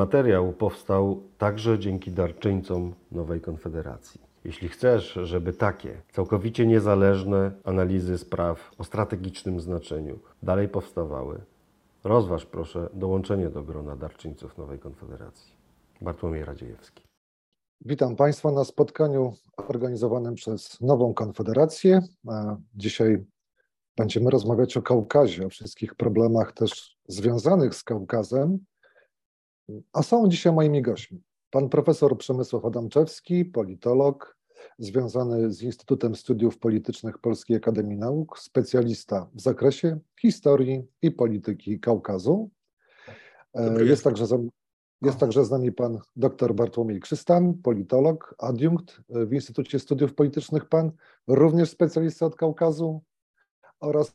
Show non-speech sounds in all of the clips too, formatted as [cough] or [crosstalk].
materiał powstał także dzięki darczyńcom Nowej Konfederacji. Jeśli chcesz, żeby takie całkowicie niezależne analizy spraw o strategicznym znaczeniu dalej powstawały, rozważ proszę dołączenie do grona darczyńców Nowej Konfederacji. Bartłomiej Radziejewski. Witam Państwa na spotkaniu organizowanym przez Nową Konfederację. Dzisiaj będziemy rozmawiać o Kaukazie, o wszystkich problemach też związanych z Kaukazem. A są dzisiaj moimi gośćmi. Pan profesor Przemysław Adamczewski, politolog, związany z Instytutem Studiów Politycznych Polskiej Akademii Nauk, specjalista w zakresie historii i polityki Kaukazu. Jest także, jest także z nami pan dr Bartłomiej Krzystan, politolog, adiunkt w Instytucie Studiów Politycznych. PAN, również specjalista od Kaukazu. Oraz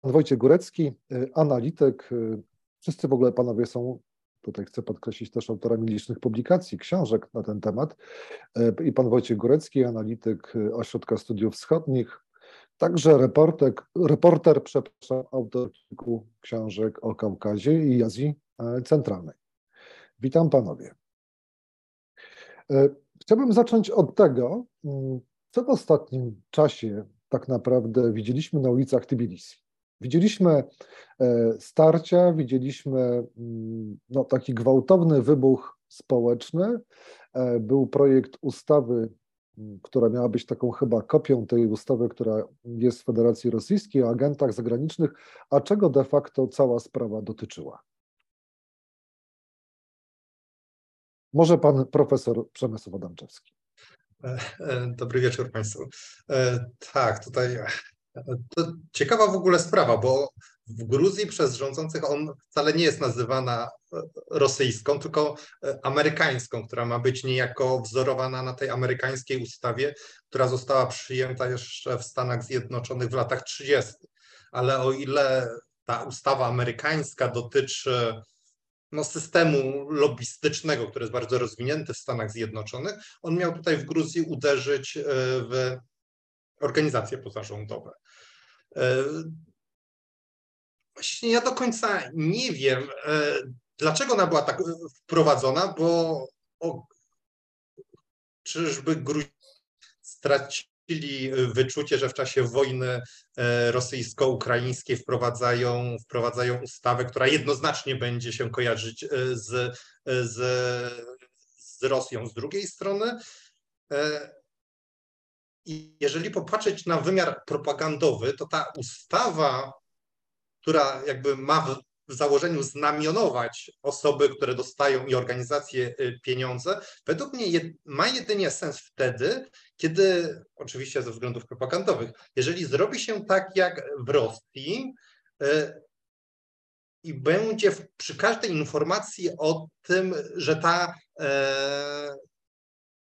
pan Wojciech Górecki, analityk. Wszyscy w ogóle panowie są Tutaj chcę podkreślić też autorami licznych publikacji, książek na ten temat. I pan Wojciech Górecki, analityk Ośrodka Studiów Wschodnich, także reporter, reporter przepraszam, autor kilku książek o Kaukazie i Azji Centralnej. Witam panowie. Chciałbym zacząć od tego, co w ostatnim czasie tak naprawdę widzieliśmy na ulicach Tbilisi. Widzieliśmy e, starcia, widzieliśmy mm, no, taki gwałtowny wybuch społeczny. E, był projekt ustawy, mm, która miała być taką chyba kopią tej ustawy, która jest w Federacji Rosyjskiej o agentach zagranicznych, a czego de facto cała sprawa dotyczyła. Może pan profesor Przemysł Adamczewski. E, dobry wieczór Państwu. Tak, tutaj to ciekawa w ogóle sprawa, bo w Gruzji przez rządzących on wcale nie jest nazywana e, rosyjską, tylko e, amerykańską, która ma być niejako wzorowana na tej amerykańskiej ustawie, która została przyjęta jeszcze w Stanach Zjednoczonych w latach 30. Ale o ile ta ustawa amerykańska dotyczy no, systemu lobbystycznego, który jest bardzo rozwinięty w Stanach Zjednoczonych, on miał tutaj w Gruzji uderzyć e, w organizacje pozarządowe. E, właśnie ja do końca nie wiem, e, dlaczego ona była tak wprowadzona, bo o, czyżby Gruzini stracili wyczucie, że w czasie wojny e, rosyjsko-ukraińskiej wprowadzają, wprowadzają ustawę, która jednoznacznie będzie się kojarzyć z, z, z Rosją z drugiej strony. I jeżeli popatrzeć na wymiar propagandowy, to ta ustawa, która jakby ma w, założeniu znamionować osoby, które dostają i organizacje y, pieniądze, według mnie jed, ma jedynie sens wtedy, kiedy, oczywiście ze względów propagandowych, jeżeli zrobi się tak jak w Rosji, y, i będzie w, przy każdej informacji o tym, że ta e,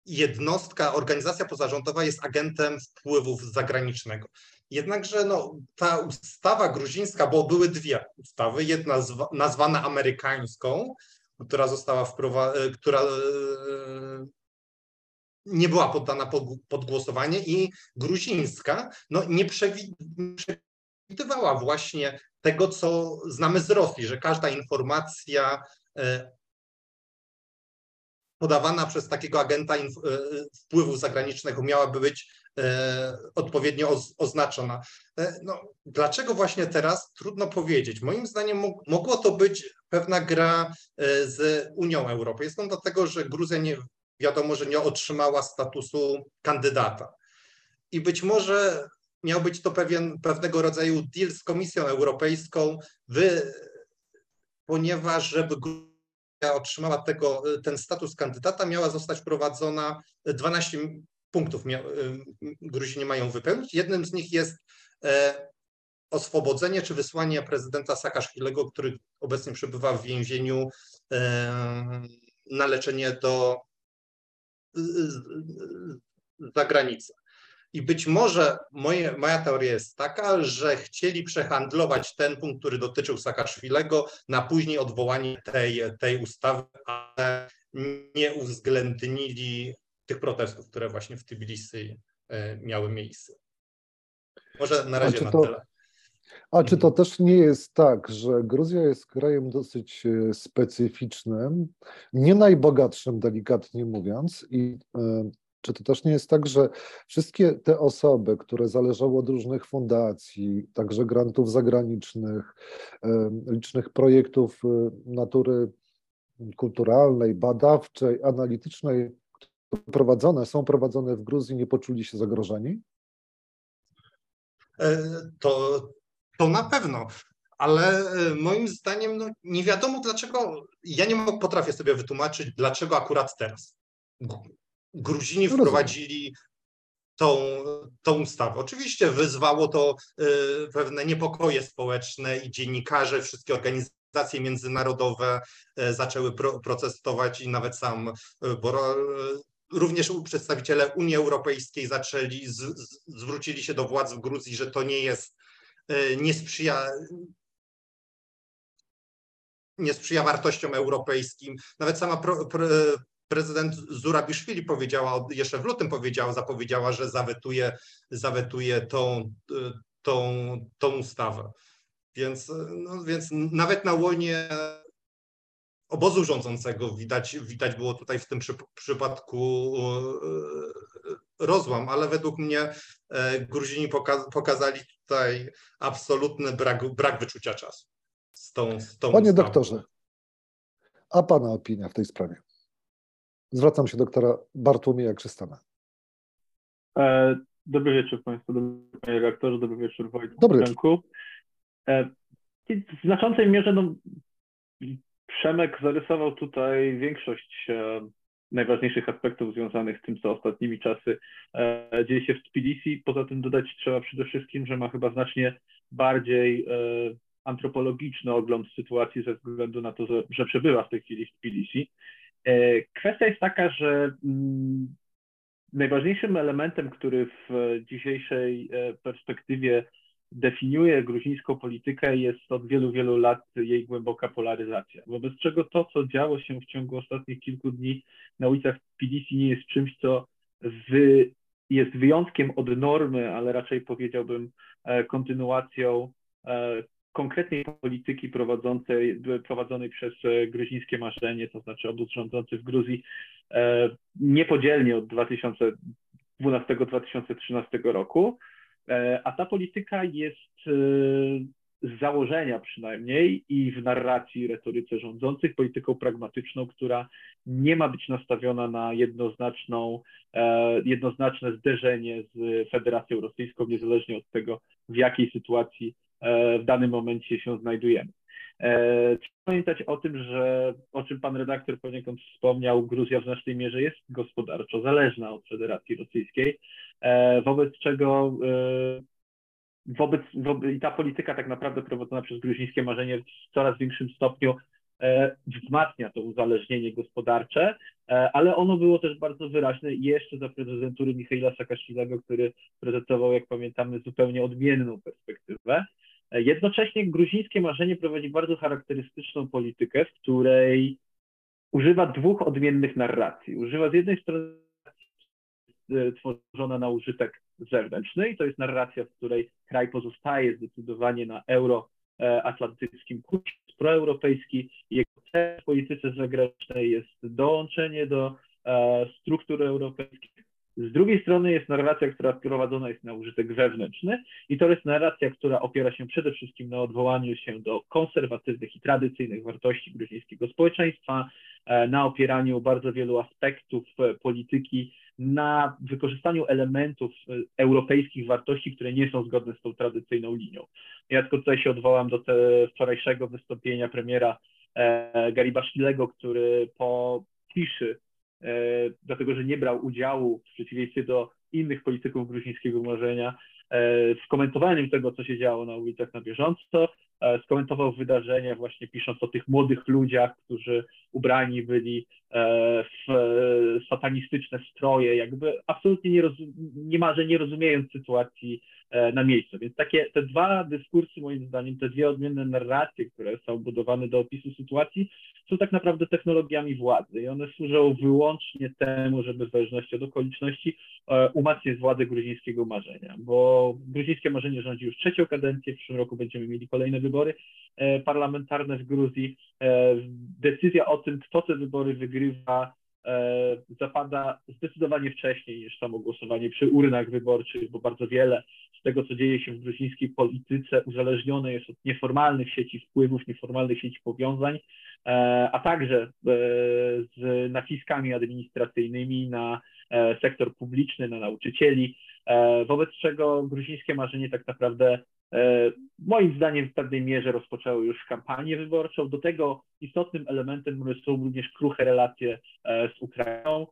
jednostka, organizacja pozarządowa jest agentem wpływów zagranicznego. Jednakże no, ta ustawa gruzińska, bo były dwie ustawy, jedna nazwana amerykańską, która została wprowadzona, która e, nie była poddana pod, pod głosowanie i gruzińska no, nie przewidywała właśnie tego, co znamy z Rosji, że każda informacja e, podawana przez takiego agenta e, wpływu zagranicznego miałaby być e, odpowiednio oznaczona. E, no, dlaczego właśnie teraz? Trudno powiedzieć. Moim zdaniem mogło to być pewna gra z Unią Europejską, dlatego że Gruzja nie, wiadomo, że nie otrzymała statusu kandydata. I być może miał być to pewien, pewnego rodzaju deal z Komisją Europejską, wy, ponieważ żeby otrzymała tego, ten status kandydata, miała zostać wprowadzona 12 punktów y, Gruzini mają wypełnić. Jednym z nich jest e, oswobodzenie czy wysłanie prezydenta Saakaszwilego, który obecnie przebywa w więzieniu e, na leczenie do zagranicy. I być może moje, moja teoria jest taka, że chcieli przehandlować ten punkt, który dotyczył Saakaszwilego, na później odwołanie tej, tej ustawy, ale nie uwzględnili tych protestów, które właśnie w Tbilisi e, miały miejsce. Może na razie to, na tyle. A czy to też nie jest tak, że Gruzja jest krajem dosyć e, specyficznym, nie najbogatszym, delikatnie mówiąc, i e, czy to też nie jest tak, że wszystkie te osoby, które zależały od różnych fundacji, także grantów zagranicznych, e, licznych projektów natury kulturalnej, badawczej, analitycznej, prowadzone, są prowadzone w Gruzji, nie poczuli się zagrożeni? To to na pewno, ale e, moim zdaniem no, nie wiadomo dlaczego, ja nie potrafię sobie wytłumaczyć, dlaczego akurat teraz. Gruzini no wprowadzili tą, tą ustawę. Oczywiście wyzwało to y, pewne niepokoje społeczne i dziennikarze, wszystkie organizacje międzynarodowe y, zaczęły pro, protestować i nawet sam y, Boro, również przedstawiciele Unii Europejskiej zaczęli, z, z, zwrócili się do władz w Gruzji, że to nie jest nie sprzyja nie sprzyja wartościom europejskim. Nawet sama pro, pro, prezydent Zurabiszwili powiedziała, jeszcze w lutym powiedziała, zapowiedziała, że zawetuje, zawetuje tą, tą, tą ustawę. Więc, no, więc nawet na łonie obozu rządzącego widać, widać było tutaj w tym przy, przypadku e, rozłam, ale według mnie e, Gruzini pokazali tutaj absolutny brak, brak wyczucia czasu z tą, z tą Panie ustawą. doktorze, a Pana opinia w tej sprawie? Zwracam się doktora Bartłomieja Krzystana. E, dobry wieczór Państwu, dobry Panie redaktorze, dobry wieczór Wojtku. Dobry wieczór. E, w znaczącej mierze no, Przemek zarysował tutaj większość e, najważniejszych aspektów związanych z tym, co ostatnimi czasy e, dzieje się w Tbilisi. Poza tym dodać trzeba przede wszystkim, że ma chyba znacznie bardziej e, antropologiczny ogląd sytuacji ze względu na to, że, że przebywa w tej chwili w Tbilisi. Kwestia jest taka, że mm, najważniejszym elementem, który w dzisiejszej perspektywie definiuje gruzińską politykę, jest od wielu, wielu lat jej głęboka polaryzacja. Wobec czego to, co działo się w ciągu ostatnich kilku dni na ulicach Tbilisi nie jest czymś, co wy, jest wyjątkiem od normy, ale raczej powiedziałbym e, kontynuacją e, konkretnej polityki prowadzącej, prowadzonej przez e, gruzińskie marzenie, to znaczy obóz rządzący w Gruzji niepodzielnie od 2012-2013 roku. E, a ta polityka jest e, z założenia przynajmniej i w narracji, retoryce rządzących polityką pragmatyczną, która nie ma być nastawiona na jednoznaczną, e, jednoznaczne zderzenie z Federacją Rosyjską, niezależnie od tego, w jakiej sytuacji w danym momencie się znajdujemy. Trzeba pamiętać o tym, że o czym pan redaktor poniekąd wspomniał, Gruzja w znacznej mierze jest gospodarczo zależna od Federacji Rosyjskiej, E, wobec czego e, wobec, wobec, i ta polityka tak naprawdę prowadzona przez gruzińskie marzenie w coraz większym stopniu e, wzmacnia to uzależnienie gospodarcze, ale ono było też bardzo wyraźne jeszcze za prezydentury Michaila Saakaszwilego, który prezentował, jak pamiętamy, zupełnie odmienną perspektywę. Jednocześnie gruzińskie marzenie prowadzi bardzo charakterystyczną politykę, w której używa dwóch odmiennych narracji. Używa z jednej strony E, tworzona na użytek zewnętrzny i to jest narracja, w której kraj pozostaje zdecydowanie na euroatlantyckim kursie, proeuropejski. Jego cel w polityce zagranicznej jest dołączenie do e, struktur europejskich. Z drugiej strony jest narracja, która prowadzona jest na użytek wewnętrzny i to jest narracja, która opiera się przede wszystkim na odwołaniu się do konserwatywnych i tradycyjnych wartości gruzińskiego społeczeństwa, e, na opieraniu bardzo wielu aspektów polityki na wykorzystaniu elementów e, europejskich wartości, które nie są zgodne z tą tradycyjną linią. Ja tylko tutaj się odwołam do wczorajszego wystąpienia premiera e, Garibaszwilego, który po ciszy, e, dlatego że nie brał udziału w przeciwieństwie do innych polityków gruzińskiego marzenia, w komentowaniu tego, co się działo na ulicach na bieżąco, E, skomentował wydarzenia właśnie pisząc o tych młodych ludziach, którzy ubrani byli e, w satanistyczne stroje, jakby absolutnie nie niemalże nie rozumiejąc sytuacji e, na miejscu. Więc takie te dwa dyskursy, moim zdaniem, te dwie odmienne narracje, które są budowane do opisu sytuacji, są tak naprawdę technologiami władzy i one służą wyłącznie temu, żeby w zależności od okoliczności umacniać władzę gruzińskiego marzenia, bo gruzińskie marzenie rządzi już trzecią kadencję, w przyszłym roku będziemy mieli kolejne wybory parlamentarne w Gruzji. Decyzja o tym, kto te wybory wygrywa, zapada zdecydowanie wcześniej niż samo głosowanie przy urnach wyborczych, bo bardzo wiele z tego, co dzieje się w gruzińskiej polityce, uzależnione jest od nieformalnych sieci wpływów, nieformalnych sieci powiązań, a także z naciskami administracyjnymi na sektor publiczny, na nauczycieli, wobec czego gruzińskie marzenie tak naprawdę moim zdaniem w pewnej mierze rozpoczęło już kampanię wyborczą. Do tego istotnym elementem są również kruche relacje z Ukrainą.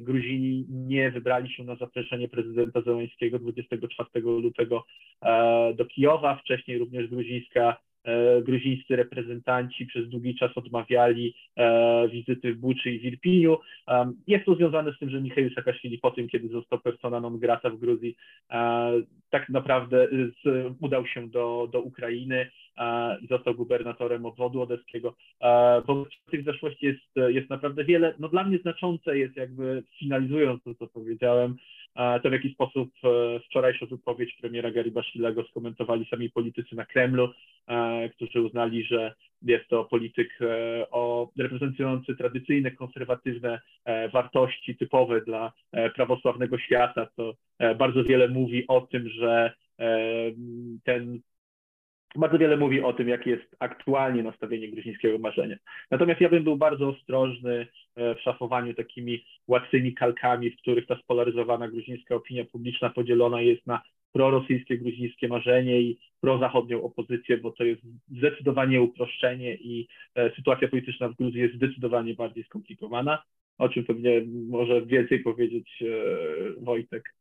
Gruzini nie wybrali się na zaproszenie prezydenta Zełańskiego 24 lutego do Kijowa. Wcześniej również gruzińska gruzińscy reprezentanci przez długi czas odmawiali wizyty w Buczy i w Irpiniu. Jest to związane z tym, że Michał Saakaszwili po tym, kiedy został persona non grata w Gruzji, tak naprawdę udał się do, do Ukrainy i został gubernatorem obwodu odeskiego. Wobec tych zaszłości jest, jest naprawdę wiele. No dla mnie znaczące jest jakby, finalizując to, co powiedziałem, to w jaki sposób wczorajszą wypowiedź premiera Garibaszwilego skomentowali sami politycy na Kremlu, którzy uznali, że jest to polityk o, reprezentujący tradycyjne, konserwatywne wartości typowe dla prawosławnego świata, co bardzo wiele mówi o tym, że ten bardzo wiele mówi o tym, jakie jest aktualnie nastawienie gruzińskiego marzenia. Natomiast ja bym był bardzo ostrożny w szafowaniu takimi łatwymi kalkami, w których ta spolaryzowana gruzińska opinia publiczna podzielona jest na prorosyjskie gruzińskie marzenie i prozachodnią opozycję, bo to jest zdecydowanie uproszczenie i sytuacja polityczna w Gruzji jest zdecydowanie bardziej skomplikowana, o czym pewnie może więcej powiedzieć Wojtek.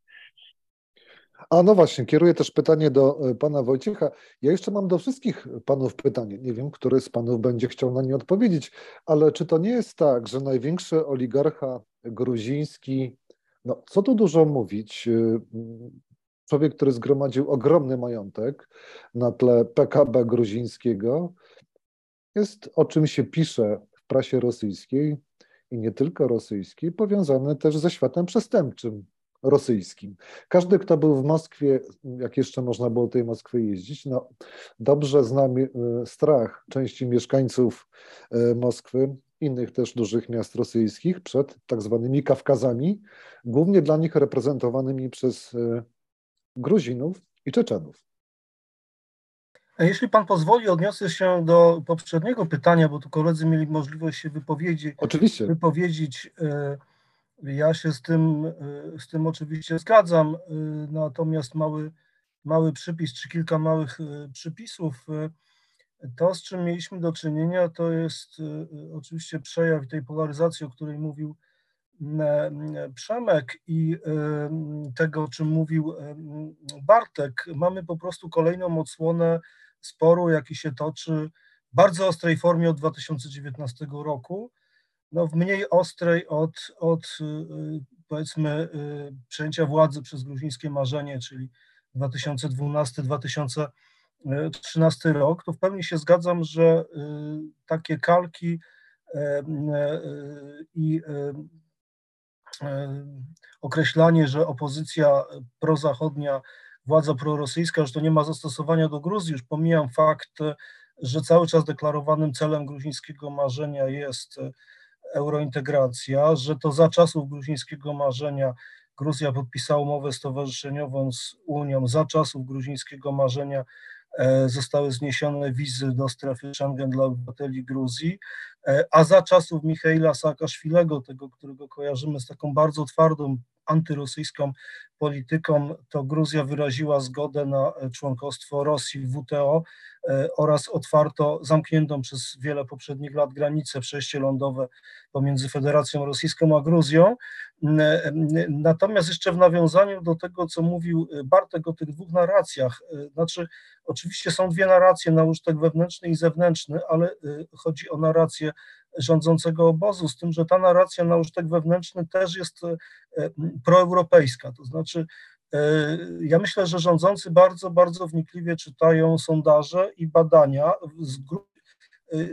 A no właśnie, kieruję też pytanie do e, pana Wojciecha. Ja jeszcze mam do wszystkich panów pytanie. Nie wiem, który z panów będzie chciał na nie odpowiedzieć, ale czy to nie jest tak, że największy oligarcha gruziński, no co tu dużo mówić, e, człowiek, który zgromadził ogromny majątek na tle PKB gruzińskiego, jest o czym się pisze w prasie rosyjskiej i nie tylko rosyjskiej, powiązany też ze światem przestępczym rosyjskim. Każdy, kto był w Moskwie, jak jeszcze można było do tej Moskwy jeździć, no, dobrze zna strach części mieszkańców Moskwy, innych też dużych miast rosyjskich przed tak zwanymi Kawkazami, głównie dla nich reprezentowanymi przez Gruzinów i Czeczenów. Jeśli pan pozwoli, odniosę się do poprzedniego pytania, bo tu koledzy mieli możliwość się wypowiedzieć. Oczywiście. Wypowiedzieć. Ja się z tym, z tym oczywiście zgadzam, natomiast mały, mały przypis, czy kilka małych przypisów. To, z czym mieliśmy do czynienia, to jest oczywiście przejaw tej polaryzacji, o której mówił Przemek i tego, o czym mówił Bartek. Mamy po prostu kolejną odsłonę sporu, jaki się toczy w bardzo ostrej formie od 2019 roku no, w mniej ostrej od, od powiedzmy przejęcia władzy przez gruzińskie marzenie, czyli 2012-2013 rok, to w pełni się zgadzam, że takie kalki i określanie, że opozycja prozachodnia, władza prorosyjska, że to nie ma zastosowania do Gruzji, już pomijam fakt, że cały czas deklarowanym celem gruzińskiego marzenia jest eurointegracja, że to za czasów gruzińskiego marzenia Gruzja podpisała umowę stowarzyszeniową z Unią, za czasów gruzińskiego marzenia zostały zniesione wizy do strefy Schengen dla obywateli Gruzji, a za czasów Michaila Saakaszwilego, tego, którego kojarzymy z taką bardzo twardą antyrosyjską polityką, to Gruzja wyraziła zgodę na członkostwo Rosji w WTO oraz otwarto zamkniętą przez wiele poprzednich lat granicę, przejście lądowe pomiędzy Federacją Rosyjską a Gruzją. Natomiast jeszcze w nawiązaniu do tego, co mówił Bartek o tych dwóch narracjach, znaczy oczywiście są dwie narracje na użytek wewnętrzny i zewnętrzny, ale chodzi o narrację rządzącego obozu, z tym, że ta narracja na użytek wewnętrzny też jest proeuropejska, to znaczy ja myślę, że rządzący bardzo, bardzo wnikliwie czytają sondaże i badania z grup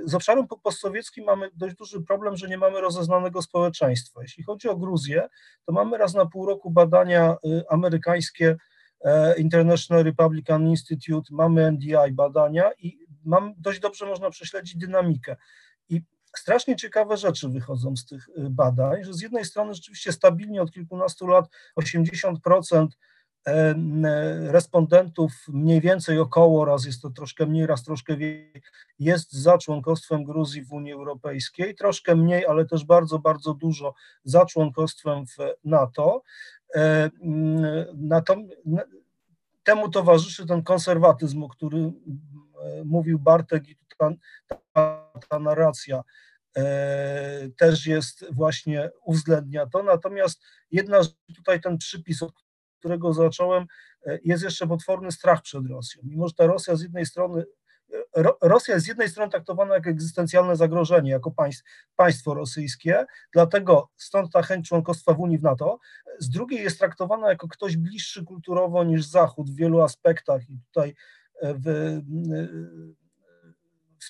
z obszarem postsowieckim mamy dość duży problem, że nie mamy rozeznanego społeczeństwa. Jeśli chodzi o Gruzję, to mamy raz na pół roku badania amerykańskie e, International Republican Institute, mamy NDI badania i mam, dość dobrze można prześledzić dynamikę. Strasznie ciekawe rzeczy wychodzą z tych y, badań, że z jednej strony rzeczywiście stabilnie od kilkunastu lat 80% e, respondentów mniej więcej około, raz jest to troszkę mniej, raz troszkę więcej, jest za członkostwem Gruzji w Unii Europejskiej, troszkę mniej, ale też bardzo, bardzo dużo za członkostwem w NATO. E, temu towarzyszy ten konserwatyzm, o którym e, mówił Bartek i ta, ta, ta narracja e, też jest właśnie uwzględnia to. Natomiast jedna tutaj ten przypis, od którego zacząłem, jest jeszcze potworny strach przed Rosją. Mimo, że ta Rosja z jednej strony Rosja jest z jednej strony traktowana jako egzystencjalne zagrożenie, jako państw, państwo rosyjskie, dlatego stąd ta chęć członkostwa w Unii w NATO. Z drugiej jest traktowana jako ktoś bliższy kulturowo niż Zachód w wielu aspektach i tutaj e, w, e,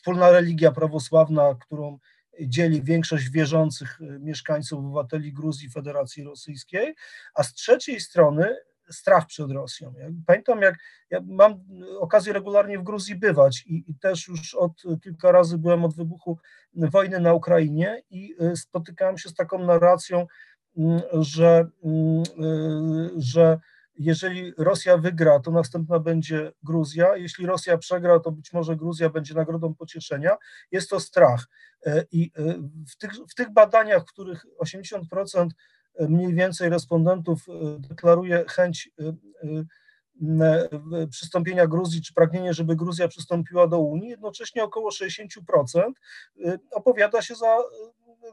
wspólna religia prawosławna, którą dzieli większość wierzących e, mieszkańców, obywateli Gruzji, Federacji Rosyjskiej, a z trzeciej strony strach przed Rosją. Ja pamiętam, jak ja mam okazję regularnie w Gruzji bywać i, i, też już od kilka razy byłem od wybuchu wojny na Ukrainie i y, spotykałem się z taką narracją, mm, że, mm, y, że jeżeli Rosja wygra, to następna będzie Gruzja. Jeśli Rosja przegra, to być może Gruzja będzie nagrodą pocieszenia. Jest to strach. Y, I w tych, w tych badaniach, w których 80% mniej więcej respondentów e, deklaruje chęć e, e, przystąpienia Gruzji, czy pragnienie, żeby Gruzja przystąpiła do Unii, jednocześnie około 60% opowiada się za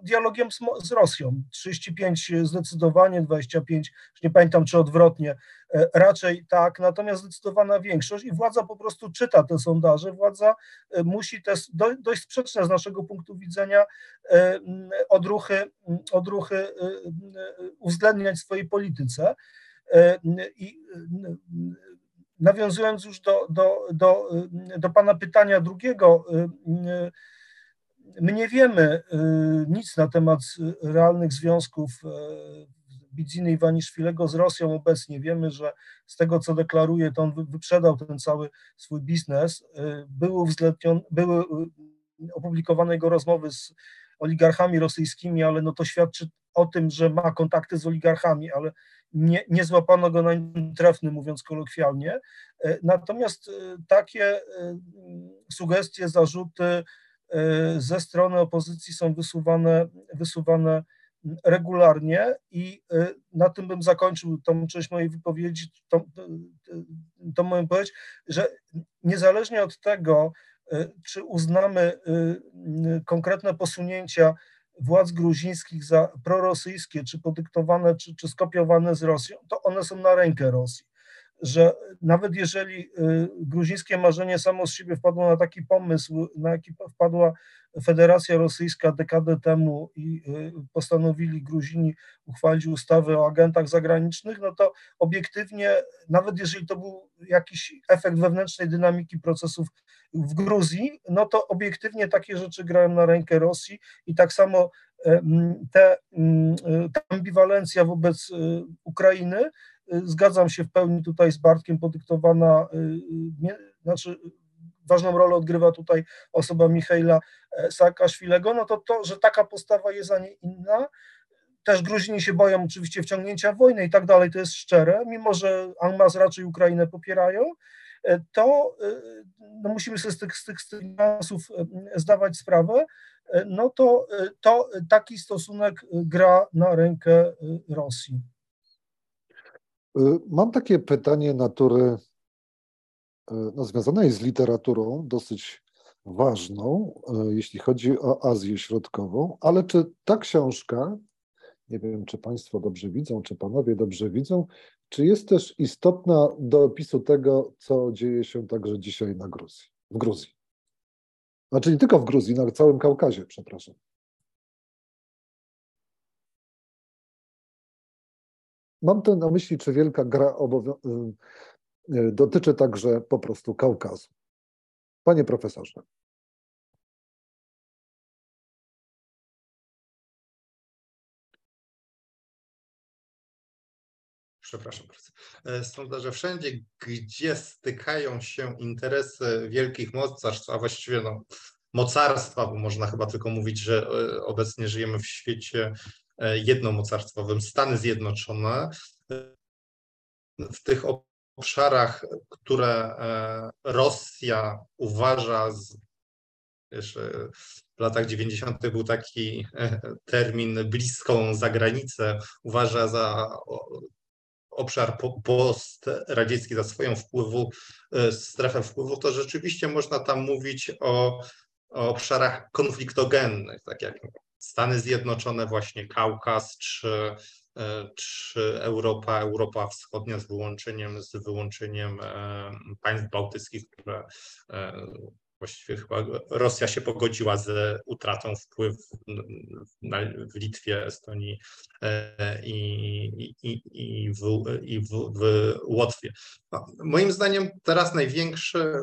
dialogiem z, z, Rosją. 35 zdecydowanie, 25, już nie pamiętam czy odwrotnie, e, raczej tak, natomiast zdecydowana większość i władza po prostu czyta te sondaże, władza e, musi te dość sprzeczne z naszego punktu widzenia e, odruchy, odruchy uwzględniać w swojej polityce. I nawiązując już do, do, do, do Pana pytania drugiego, My nie wiemy y, nic na temat realnych związków y, Bidziny Iwaniszwilego z Rosją obecnie. Wiemy, że z tego, co deklaruje, to on wyprzedał ten cały swój biznes. Y, były, były opublikowane jego rozmowy z oligarchami rosyjskimi, ale no to świadczy o tym, że ma kontakty z oligarchami, ale nie, nie złapano go na trefny, mówiąc kolokwialnie. Natomiast takie sugestie, zarzuty, Y, ze strony opozycji są wysuwane, wysuwane regularnie i y, na tym bym zakończył tą część mojej wypowiedzi, tą, tą moją wypowiedź, że niezależnie od tego, czy uznamy konkretne posunięcia władz gruzińskich za prorosyjskie, czy podyktowane, czy, czy skopiowane z Rosją, to one są na rękę Rosji że nawet jeżeli y, gruzińskie marzenie samo z siebie wpadło na taki pomysł, na jaki wpadła Federacja Rosyjska dekadę temu i y, postanowili Gruzini uchwalić ustawę o agentach zagranicznych, no to obiektywnie, nawet jeżeli to był jakiś efekt wewnętrznej dynamiki procesów w Gruzji, no to obiektywnie takie rzeczy grają na rękę Rosji i tak samo te, ta ambiwalencja wobec y, Ukrainy Zgadzam się w pełni tutaj z Bartkiem, podyktowana, y, y, znaczy ważną rolę odgrywa tutaj osoba Michaela e, Saakaszwilego, no to to, że taka postawa jest, a nie inna, też Gruzini się boją oczywiście wciągnięcia w wojnę i tak dalej, to jest szczere, mimo że Angmas raczej Ukrainę popierają, e, to e, no musimy sobie z tych, z tych, niuansów zdawać sprawę, no to, to taki stosunek gra na rękę Rosji. Y, mam takie pytanie natury y, no, związanej z literaturą, dosyć ważną, y, jeśli chodzi o Azję Środkową, ale czy ta książka, nie wiem, czy Państwo dobrze widzą, czy Panowie dobrze widzą, czy jest też istotna do opisu tego, co dzieje się także dzisiaj na Gruzji, w Gruzji? Znaczy nie tylko w Gruzji, na całym Kaukazie, przepraszam. Mam to na myśli, czy wielka gra y, y, dotyczy także po prostu Kaukazu. Panie profesorze. przepraszam bardzo, sądzę, że wszędzie, gdzie stykają się interesy wielkich mocarstw, a właściwie no, mocarstwa, bo można chyba tylko mówić, że obecnie żyjemy w świecie jednomocarstwowym, Stany Zjednoczone, w tych obszarach, które Rosja uważa Wiesz, w latach 90. był taki e, termin bliską zagranicę, uważa za obszar postradziecki, za swoją wpływu, e, strefę wpływu, to rzeczywiście można tam mówić o, o obszarach konfliktogennych, tak jak Stany Zjednoczone, właśnie Kaukaz, czy, e, czy Europa, Europa Wschodnia z wyłączeniem, z wyłączeniem państw bałtyckich, które właściwie chyba Rosja się pogodziła z utratą wpływu w Litwie, Estonii e, i, i, i, w, i w, w Łotwie. No, moim zdaniem teraz największy,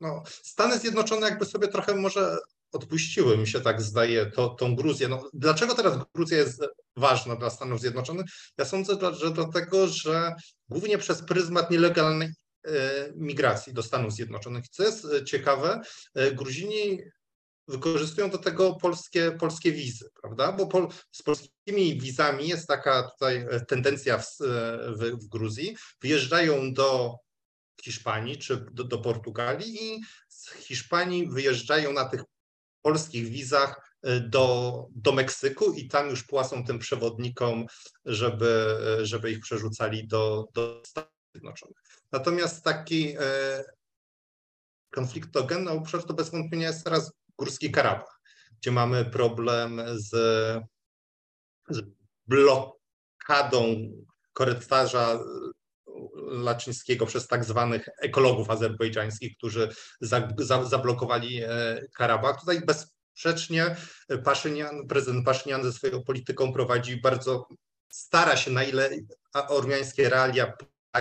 no, Stany Zjednoczone jakby sobie trochę może odpuściły, mi się tak zdaje, to, tą Gruzję. No, dlaczego teraz Gruzja jest ważna dla Stanów Zjednoczonych? Ja sądzę, że dlatego, że głównie przez pryzmat nielegalnej E, migracji do Stanów Zjednoczonych. Co jest e, ciekawe, e, Gruzini wykorzystują do tego polskie, polskie wizy, prawda? Bo pol, z polskimi wizami jest taka tutaj tendencja w, w, w Gruzji. Wyjeżdżają do Hiszpanii czy do, do Portugalii i z Hiszpanii wyjeżdżają na tych polskich wizach do, do Meksyku i tam już płacą tym przewodnikom, żeby, żeby ich przerzucali do, do Stanów Zjednoczonych. Natomiast taki e, konfliktogenny obszar to bez wątpienia jest teraz Górski Karabach, gdzie mamy problem z, z blokadą korytarza laczyńskiego przez tak zwanych ekologów azerbejdżańskich, którzy za, za, zablokowali e, Karabach. Tutaj bezsprzecznie Paszynian, prezydent Paszynian ze swoją polityką prowadzi bardzo, stara się na ile ormiańskie realia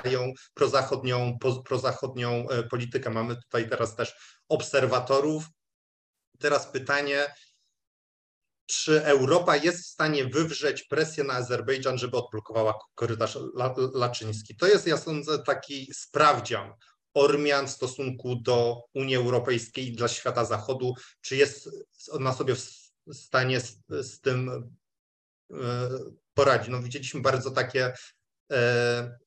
mają prozachodnią, prozachodnią e, politykę. Mamy tutaj teraz też obserwatorów. Teraz pytanie, czy Europa jest w stanie wywrzeć presję na Azerbejdżan, żeby odblokowała korytarz laczyński? To jest, ja sądzę, taki sprawdzian Ormian w stosunku do Unii Europejskiej i dla świata zachodu, czy jest ona sobie w stanie z, z tym e, poradzić. No, widzieliśmy bardzo takie e,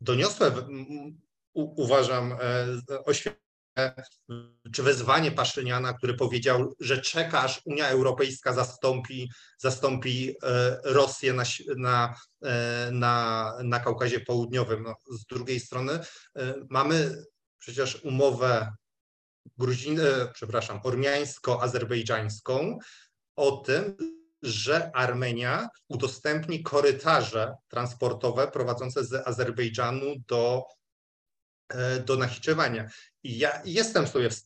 doniosłe, uważam, e, oświadczenie czy wezwanie Paszyniana, który powiedział, że czeka, aż Unia Europejska zastąpi, zastąpi e, Rosję na, na, e, na, na Kaukazie Południowym. No, z drugiej strony mamy przecież umowę Gruzin, przepraszam, ormiańsko-azerbejdżańską o tym, że Armenia udostępni korytarze transportowe prowadzące z Azerbejdżanu do, e, do Nachiczewania. I ja jestem sobie w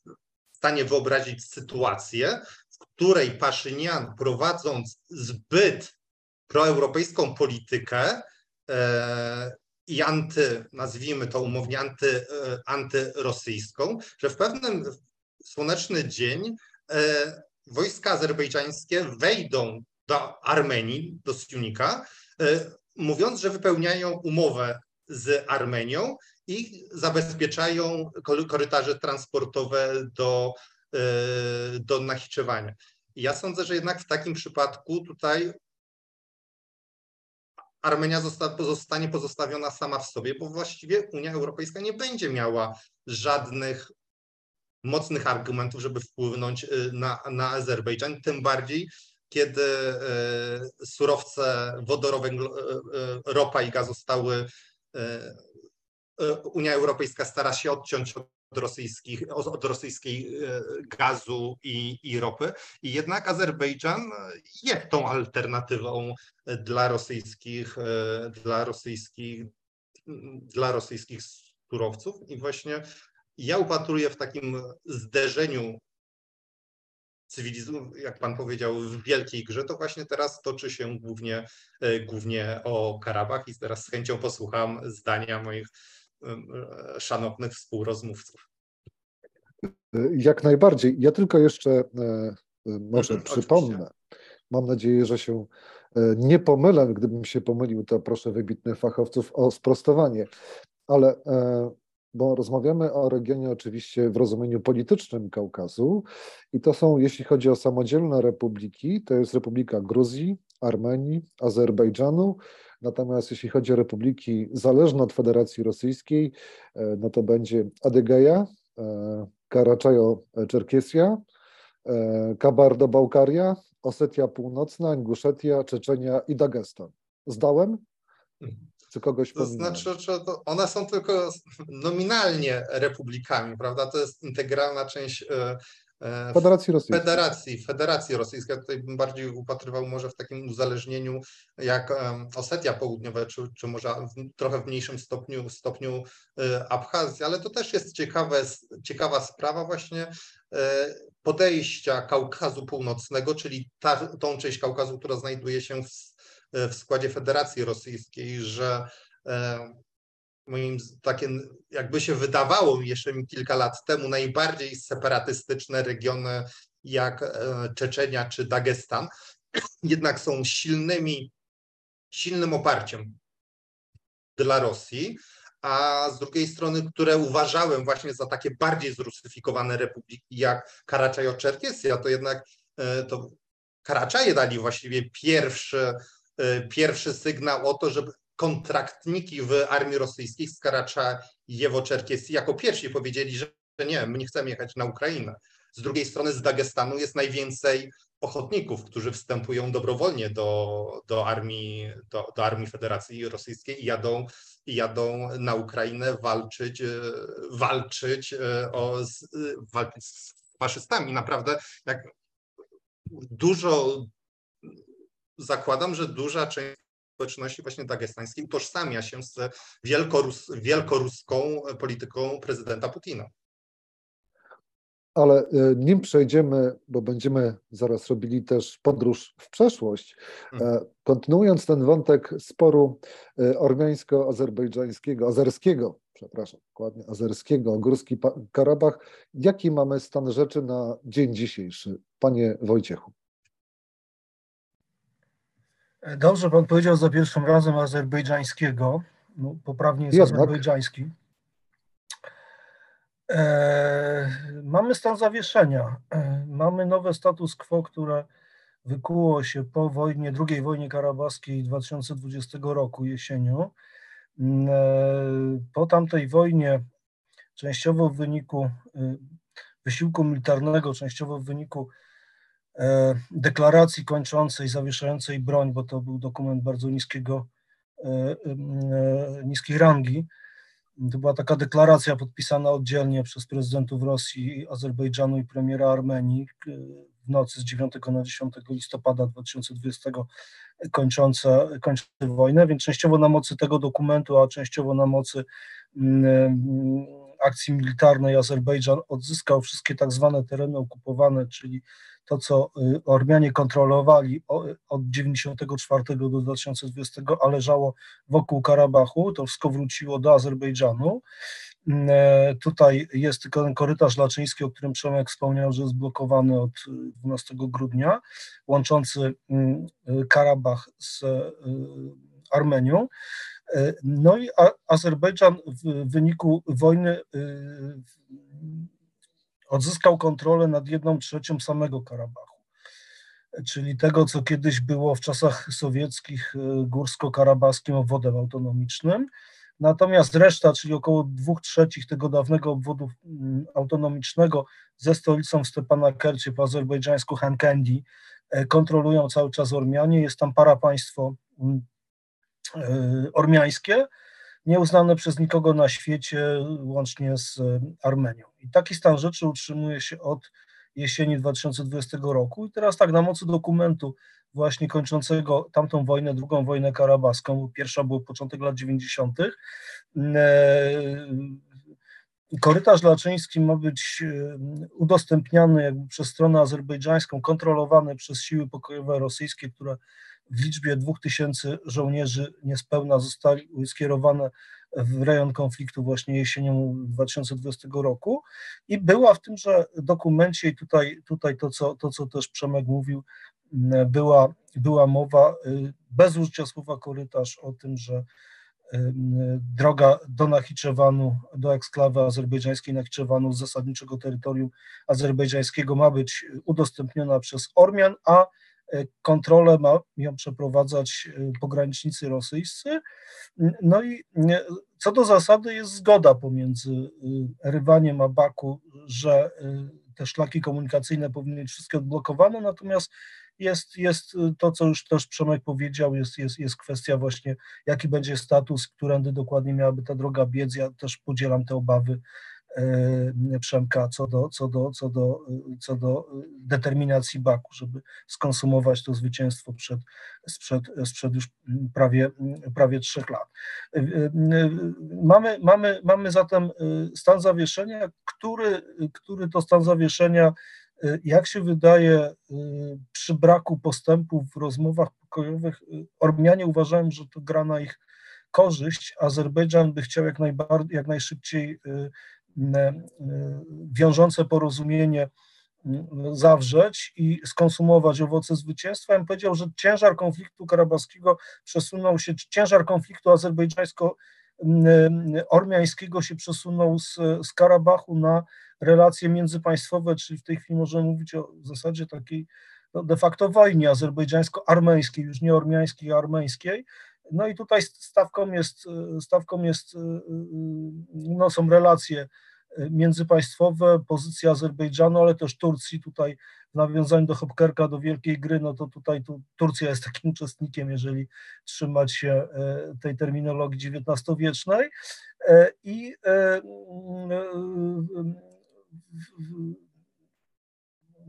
stanie wyobrazić sytuację, w której Paszynian prowadząc zbyt proeuropejską politykę e, i anty, nazwijmy to umownie, anty, e, antyrosyjską, że w pewnym słoneczny dzień wojska azerbejdżańskie wejdą do Armenii, do Siunika, e, mówiąc, że wypełniają umowę z Armenią i zabezpieczają korytarze transportowe do, e, do Nachiczewania. Ja sądzę, że jednak w takim przypadku tutaj Armenia zostanie pozostawiona sama w sobie, bo właściwie Unia Europejska nie będzie miała żadnych mocnych argumentów, żeby wpłynąć y, na, na Azerbejdżan, tym bardziej, kiedy y, surowce wodorowe, y, ropa i gaz zostały, Unia Europejska stara się odciąć od rosyjskich, od rosyjskiej gazu i, i ropy. I jednak Azerbejdżan jest tą alternatywą dla rosyjskich, dla rosyjskich, dla rosyjskich surowców. I właśnie ja upatruję w takim zderzeniu cywilizacji, jak pan powiedział, w wielkiej grze, to właśnie teraz toczy się głównie, e, głównie o Karabach. I teraz z chęcią posłucham zdania moich e, szanownych współrozmówców. Jak najbardziej. Ja tylko jeszcze e, może przypomnę, mam nadzieję, że się nie pomylę, gdybym się pomylił, to proszę wybitnych fachowców o sprostowanie, ale bo rozmawiamy o regionie oczywiście w rozumieniu politycznym Kaukazu i to są, jeśli chodzi o samodzielne republiki, to jest Republika Gruzji, Armenii, Azerbejdżanu, natomiast jeśli chodzi o republiki zależne od Federacji Rosyjskiej, e, no to będzie Adygeja, e, Karaczajo-Czerkesja, e, Kabardo-Bałkaria, Osetia Północna, Inguszetia, Czeczenia i Dagestan. Zdałem? Mhm. Czy kogoś To pominąłem? znaczy, że to one są tylko nominalnie republikami, prawda? To jest integralna część Federacji Rosyjskiej. Federacji, Federacji Rosyjskiej. Ja tutaj bym bardziej upatrywał może w takim uzależnieniu jak Osetia Południowa, czy, czy może w, trochę w mniejszym stopniu, stopniu e, Abchazja, ale to też jest ciekawe, ciekawa sprawa właśnie e, podejścia Kaukazu Północnego, czyli ta, tą część Kaukazu, która znajduje się w, w składzie Federacji Rosyjskiej, że e, moim takim, jakby się wydawało jeszcze kilka lat temu, najbardziej separatystyczne regiony jak e, Czeczenia czy Dagestan, [clears throat] jednak są silnymi, silnym oparciem dla Rosji, a z drugiej strony, które uważałem właśnie za takie bardziej zrusyfikowane republiki jak Karaczajo-Czerkesja, to jednak e, to Karaczaje dali właściwie pierwszy, pierwszy sygnał o to, żeby kontraktniki w armii rosyjskiej z Karaczajewo-Czerkesji jako pierwsi powiedzieli, że nie, my nie chcemy jechać na Ukrainę. Z drugiej strony z Dagestanu jest najwięcej ochotników, którzy wstępują dobrowolnie do, do, armii, do, do armii Federacji Rosyjskiej i jadą, jadą na Ukrainę walczyć, walczyć, o, z, walczyć z faszystami. Naprawdę jak dużo zakładam, że duża część społeczności właśnie dagestańskiej utożsamia się z wielkorus, wielkoruską polityką prezydenta Putina. Ale e, nim przejdziemy, bo będziemy zaraz robili też podróż w przeszłość, e, Mhm. kontynuując ten wątek sporu e, ormiańsko-azerbejdżańskiego, azerskiego, przepraszam, dokładnie, azerskiego o Górski Karabach, jaki mamy stan rzeczy na dzień dzisiejszy? Panie Wojciechu. Dobrze pan powiedział za pierwszym razem azerbejdżańskiego. No, poprawnie jest Jednak. azerbejdżański. E, mamy stan zawieszenia. E, mamy nowe status quo, które wykuło się po wojnie, II wojnie karabaskiej 2020 roku jesienią. Mm, e, Po tamtej wojnie, częściowo w wyniku e, wysiłku militarnego, częściowo w wyniku e, deklaracji kończącej, zawieszającej broń, bo to był dokument bardzo niskiego, e, e, niskiej rangi. To była taka deklaracja podpisana oddzielnie przez prezydentów Rosji, Azerbejdżanu i premiera Armenii e, w nocy z 9 na 10 listopada 2020 kończąca, kończąca wojnę, więc częściowo na mocy tego dokumentu, a częściowo na mocy mm, akcji militarnej Azerbejdżan odzyskał wszystkie tak zwane tereny okupowane, czyli to, co y, Ormianie kontrolowali o- od 94 do 2020, a leżało wokół Karabachu, to wszystko wróciło do Azerbejdżanu. Mm, e, Tutaj jest tylko ten korytarz laczyński, o którym Przemek wspomniał, że jest blokowany od y, 12 grudnia, łączący mm, y, Karabach z y, Armenią. E, No i Azerbejdżan w wyniku wojny y, odzyskał kontrolę nad jedną trzecią samego Karabachu, czyli tego, co kiedyś było w czasach sowieckich górsko-karabaskim obwodem autonomicznym. Natomiast reszta, czyli około dwóch trzecich tego dawnego obwodu mm, autonomicznego ze stolicą w Stepanakercie po azerbejdżańsku Hankendi e, kontrolują cały czas Ormianie. Jest tam parapaństwo mm, e, ormiańskie, nieuznane przez nikogo na świecie, łącznie z e, Armenią. I taki stan rzeczy utrzymuje się od jesieni 2020 roku. I teraz tak, na mocy dokumentu właśnie kończącego tamtą wojnę, drugą wojnę karabaską, bo pierwsza była początek lat 90., e, korytarz laczyński ma być udostępniany jakby przez stronę azerbejdżańską, kontrolowany przez siły pokojowe rosyjskie, które w liczbie 2000 żołnierzy niespełna zostali skierowane w rejon konfliktu właśnie jesienią 2020 roku. I była w tymże dokumencie i tutaj, tutaj to, co, to, co też Przemek mówił, była, była mowa bez użycia słowa korytarz o tym, że droga do Nachiczewanu, do eksklawy azerbejdżańskiej Nachiczewanu z zasadniczego terytorium azerbejdżańskiego ma być udostępniona przez Ormian, a kontrolę mają przeprowadzać pogranicznicy rosyjscy. No i co do zasady jest zgoda pomiędzy Rywaniem a Baku, że te szlaki komunikacyjne powinny być wszystkie odblokowane, natomiast jest, jest to, co już też Przemek powiedział, jest, jest, jest kwestia właśnie, jaki będzie status, którędy dokładnie miałaby ta droga biec. Ja też podzielam te obawy e, Przemka co do, co, do, co, do, co do determinacji Baku, żeby skonsumować to zwycięstwo przed, sprzed, sprzed już prawie, prawie trzech lat. E, e, mamy, mamy, mamy zatem stan zawieszenia, który, który to stan zawieszenia jak się wydaje, przy braku postępu w rozmowach pokojowych, Ormianie uważają, że to gra na ich korzyść. Azerbejdżan by chciał jak, najbardziej, jak najszybciej wiążące porozumienie zawrzeć i skonsumować owoce zwycięstwa. Ja powiedział, że ciężar konfliktu karabaskiego przesunął się, ciężar konfliktu azerbejdżańsko-ormiańskiego się przesunął z, z Karabachu na relacje międzypaństwowe, czyli w tej chwili możemy mówić o zasadzie takiej no de facto wojnie azerbejdżańsko-armeńskiej, już nie ormiańskiej, armeńskiej. No i tutaj stawką jest, stawką jest, no są relacje międzypaństwowe, pozycja Azerbejdżanu, ale też Turcji. Tutaj w nawiązaniu do Hopkerka, do wielkiej gry, no to tutaj tu Turcja jest [laughs] takim uczestnikiem, jeżeli trzymać się e, tej terminologii XIX-wiecznej. E, I e,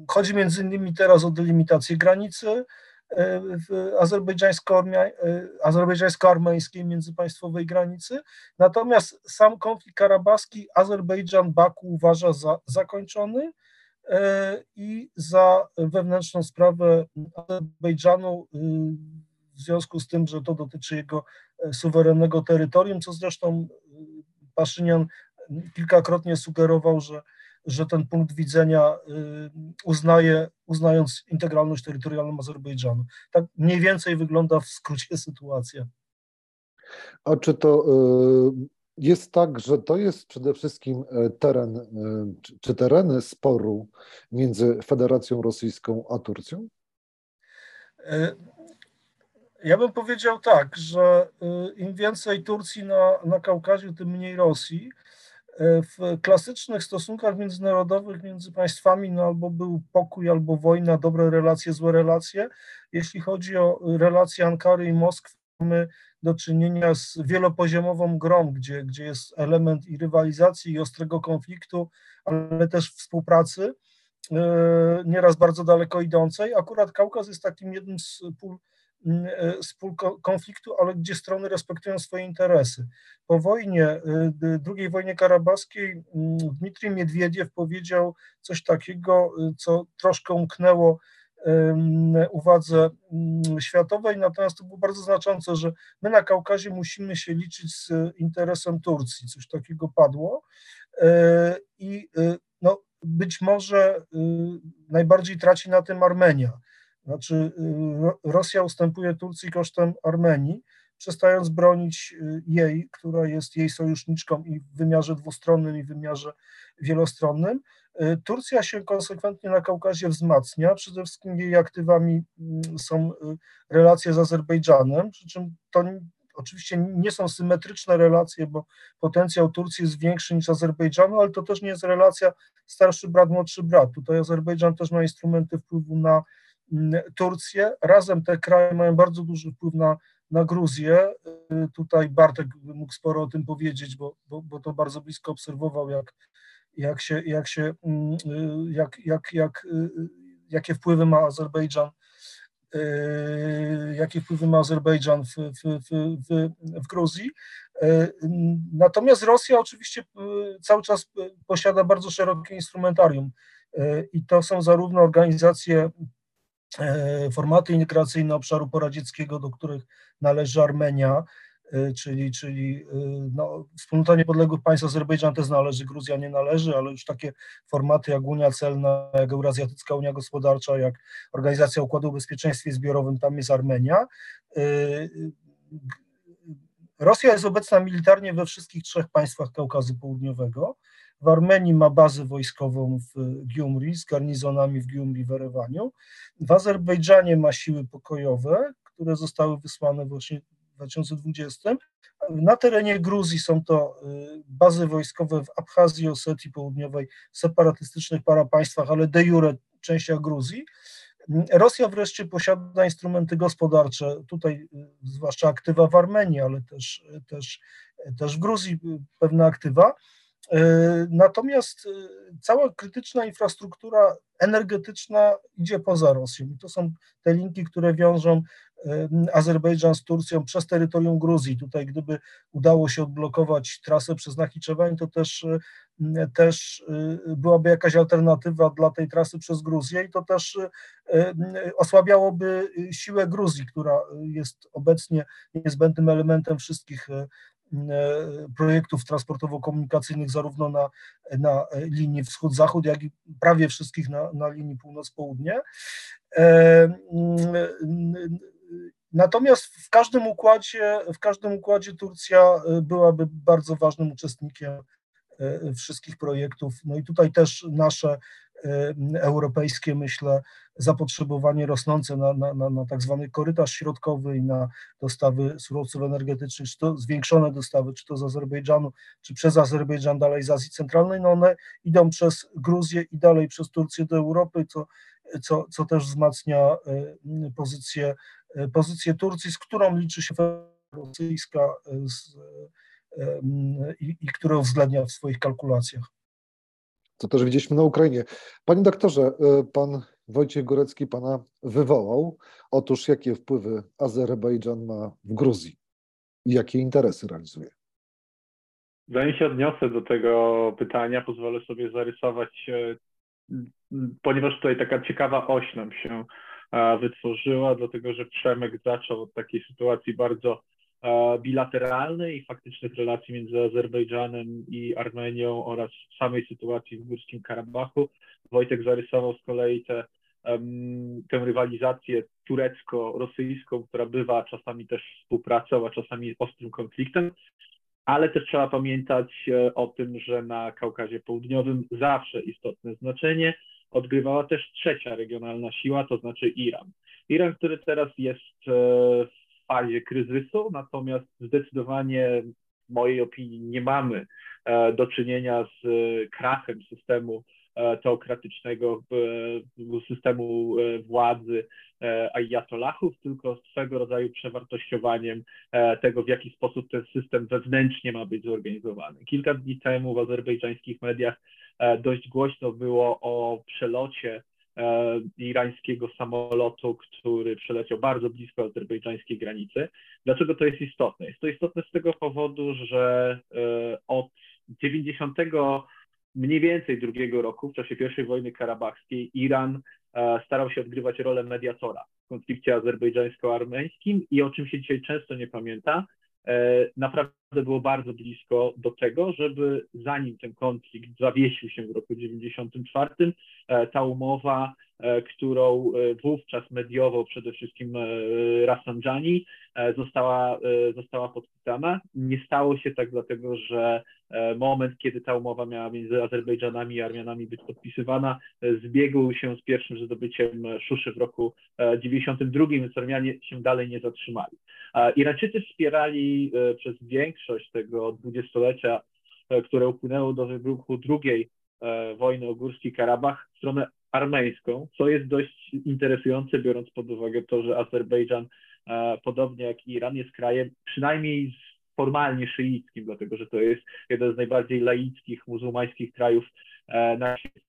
Chodzi między innymi teraz o delimitację granicy e, azerbejdżańsko-armeńskiej międzypaństwowej granicy. Natomiast sam konflikt karabaski Azerbejdżan Baku uważa za zakończony e, i za wewnętrzną sprawę Azerbejdżanu e, w związku z tym, że to dotyczy jego suwerennego terytorium, co zresztą Paszynian kilkakrotnie sugerował, że że ten punkt widzenia y, uznaje, uznając integralność terytorialną Azerbejdżanu. Tak mniej więcej wygląda w skrócie [laughs] sytuacja. A czy to y, jest tak, że to jest przede wszystkim y, teren, czy tereny sporu między Federacją Rosyjską a Turcją? Ja bym powiedział tak, że im więcej Turcji na, na Kaukazie, tym mniej Rosji. W klasycznych stosunkach międzynarodowych między państwami no albo był pokój, albo wojna, dobre relacje, złe relacje. Jeśli chodzi o relacje Ankary i Moskwy, mamy do czynienia z wielopoziomową grą, gdzie, gdzie jest element i rywalizacji, i ostrego konfliktu, ale też współpracy, e, nieraz bardzo daleko idącej. Akurat Kaukaz jest takim jednym z pól E, z pól konfliktu, ale gdzie strony respektują swoje interesy. Po wojnie, e, II wojnie karabaskiej, Dmitrij Miedwiediew powiedział coś takiego, e, co troszkę umknęło uwadze światowej, natomiast to było bardzo znaczące, że my na Kaukazie musimy się liczyć z interesem Turcji. Coś takiego padło. I no, być może najbardziej traci na tym Armenia znaczy, y, Rosja ustępuje Turcji kosztem Armenii, przestając bronić y, jej, która jest jej sojuszniczką i w wymiarze dwustronnym, i w wymiarze wielostronnym. Y, Turcja się konsekwentnie na Kaukazie wzmacnia, przede wszystkim jej aktywami mm, są relacje z Azerbejdżanem, przy czym to oczywiście nie są symetryczne relacje, bo potencjał Turcji jest większy niż Azerbejdżanu, ale to też nie jest relacja starszy brat, młodszy brat. Tutaj Azerbejdżan też ma instrumenty wpływu na Turcję. Razem te kraje mają bardzo duży wpływ na, na Gruzję. Tutaj Bartek mógł sporo o tym powiedzieć, bo, bo, bo to bardzo blisko obserwował, jak, jak się, jak się, jak, jak, jak, jakie wpływy ma Azerbejdżan jakie wpływy ma Azerbejdżan w, w, w, w, Gruzji. Natomiast Rosja oczywiście cały czas posiada bardzo szerokie instrumentarium i to są zarówno organizacje formaty integracyjne obszaru poradzieckiego, do których należy Armenia, czyli, czyli no, wspólnota niepodległych państw Azerbejdżan też należy, Gruzja nie należy, ale już takie formaty jak Unia Celna, jak Eurazjatycka Unia Gospodarcza, jak Organizacja Układu o Bezpieczeństwie Zbiorowym, tam jest Armenia. Rosja jest obecna militarnie we wszystkich trzech państwach Kaukazu Południowego. W Armenii ma bazę wojskową w Giumri z garnizonami w Giumri w Erewaniu. W Azerbejdżanie ma siły pokojowe, które zostały wysłane właśnie w 2020. Na terenie Gruzji są to y, bazy wojskowe w Abchazji, Osetii Południowej, separatystycznych parapaństwach, ale de jure częściach Gruzji. Rosja wreszcie posiada instrumenty gospodarcze, tutaj y, zwłaszcza aktywa w Armenii, ale też, też, też w Gruzji y, pewne aktywa. Natomiast cała krytyczna infrastruktura energetyczna idzie poza Rosją. I to są te linki, które wiążą Azerbejdżan z Turcją przez terytorium Gruzji. Tutaj gdyby udało się odblokować trasę przez Nachiczewań, to też, też byłaby jakaś alternatywa dla tej trasy przez Gruzję i to też osłabiałoby siłę Gruzji, która jest obecnie niezbędnym elementem wszystkich projektów transportowo-komunikacyjnych zarówno na, na linii wschód-zachód, jak i prawie wszystkich na, na linii północ-południe. Natomiast w każdym układzie, w każdym układzie Turcja y, byłaby bardzo ważnym uczestnikiem wszystkich projektów. No i tutaj też nasze europejskie, myślę, zapotrzebowanie rosnące na, na, na, na tak zwany korytarz środkowy i na dostawy surowców energetycznych, czy to zwiększone dostawy, czy to z Azerbejdżanu, czy przez Azerbejdżan dalej z Azji Centralnej, no one idą przez Gruzję i dalej przez Turcję do Europy, co, co, co też wzmacnia pozycję E, pozycję Turcji, z którą liczy się rosyjska e, z, e, i, i którą uwzględnia w swoich kalkulacjach. Co też widzieliśmy na Ukrainie. Panie doktorze, pan Wojciech Górecki pana wywołał. Otóż jakie wpływy Azerbejdżan ma w Gruzji i jakie interesy realizuje? Zanim się odniosę do tego pytania, pozwolę sobie zarysować, ponieważ tutaj taka ciekawa oś nam się wytworzyła, dlatego że Przemek zaczął od takiej sytuacji bardzo bilateralnej i faktycznych relacji między Azerbejdżanem i Armenią oraz samej sytuacji w Górskim Karabachu. Wojtek zarysował z kolei tę tę rywalizację turecko-rosyjską, która bywa czasami też współpracą, a czasami ostrym konfliktem, ale też trzeba pamiętać e, o tym, że na Kaukazie Południowym zawsze istotne znaczenie odgrywała też trzecia regionalna siła, to znaczy Iran. Iran, który teraz jest e, w fazie kryzysu, natomiast zdecydowanie w mojej opinii nie mamy e, do czynienia z krachem systemu e, teokratycznego systemu władzy ayatollahów, tylko swego rodzaju przewartościowaniem tego, w jaki sposób ten system wewnętrznie ma być zorganizowany. Kilka dni temu w azerbejdżańskich mediach E, dość głośno było o przelocie e, irańskiego samolotu, który przeleciał bardzo blisko azerbejdżańskiej granicy. Dlaczego to jest istotne? Jest to istotne z tego powodu, że e, od 90 mniej więcej drugiego roku, w czasie I wojny karabachskiej, Iran starał się odgrywać rolę mediatora w konflikcie azerbejdżańsko-armeńskim i o czym się dzisiaj często nie pamięta, E, naprawdę było bardzo blisko do tego, żeby zanim ten konflikt zawiesił się w roku 1994, e, ta umowa, e, którą wówczas mediował przede wszystkim Rafsanjani, została, została podpisana. Nie stało się tak dlatego, że moment, kiedy ta umowa miała między Azerbejdżanami i Armianami być podpisywana, zbiegł się z pierwszym zdobyciem Szuszy w roku 1992, więc Armianie się dalej nie zatrzymali. Irańczycy wspierali e, przez większość tego dwudziestolecia, e, które upłynęło do wybuchu drugiej e, wojny o Górski Karabach, stronę armeńską, co jest dość interesujące, biorąc pod uwagę to, że Azerbejdżan, podobnie jak Iran, jest krajem przynajmniej formalnie szyickim, dlatego że to jest jeden z najbardziej laickich, muzułmańskich krajów na świecie.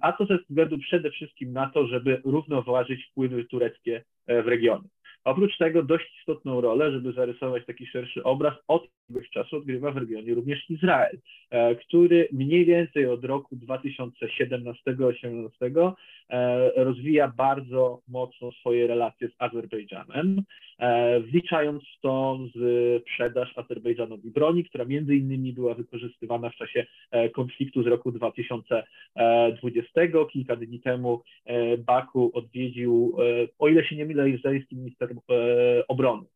A to ze względu przede wszystkim na to, żeby równoważyć wpływy tureckie w regionie. Oprócz tego dość istotną rolę, żeby zarysować taki szerszy obraz, od jakiegoś czasu odgrywa w regionie również Izrael, e, który mniej więcej od roku 2017-2018 e, rozwija bardzo mocno swoje relacje z Azerbejdżanem. Wliczając w to sprzedaż Azerbejdżanowi broni, która między innymi była wykorzystywana w czasie konfliktu z roku 2020. Kilka dni temu Baku odwiedził, o ile się nie mylę, izraelski minister obrony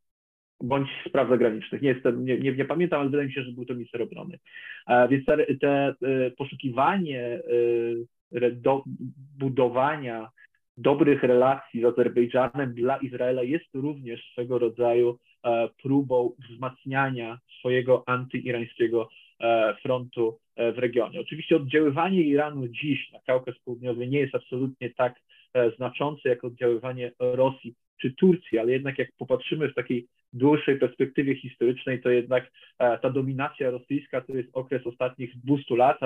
bądź spraw zagranicznych. Nie jestem, nie, nie, nie, pamiętam, ale wydaje mi się, że był to minister obrony. Więc te, te poszukiwanie do budowania dobrych relacji z Azerbejdżanem dla Izraela jest również swego rodzaju e, próbą wzmacniania swojego antyirańskiego e, frontu e, w regionie. Oczywiście oddziaływanie Iranu dziś na Kaukaz Południowy nie jest absolutnie tak znaczące jak oddziaływanie Rosji czy Turcji, ale jednak jak popatrzymy w takiej dłuższej perspektywie historycznej, to jednak ta dominacja rosyjska to jest okres ostatnich 200 lat,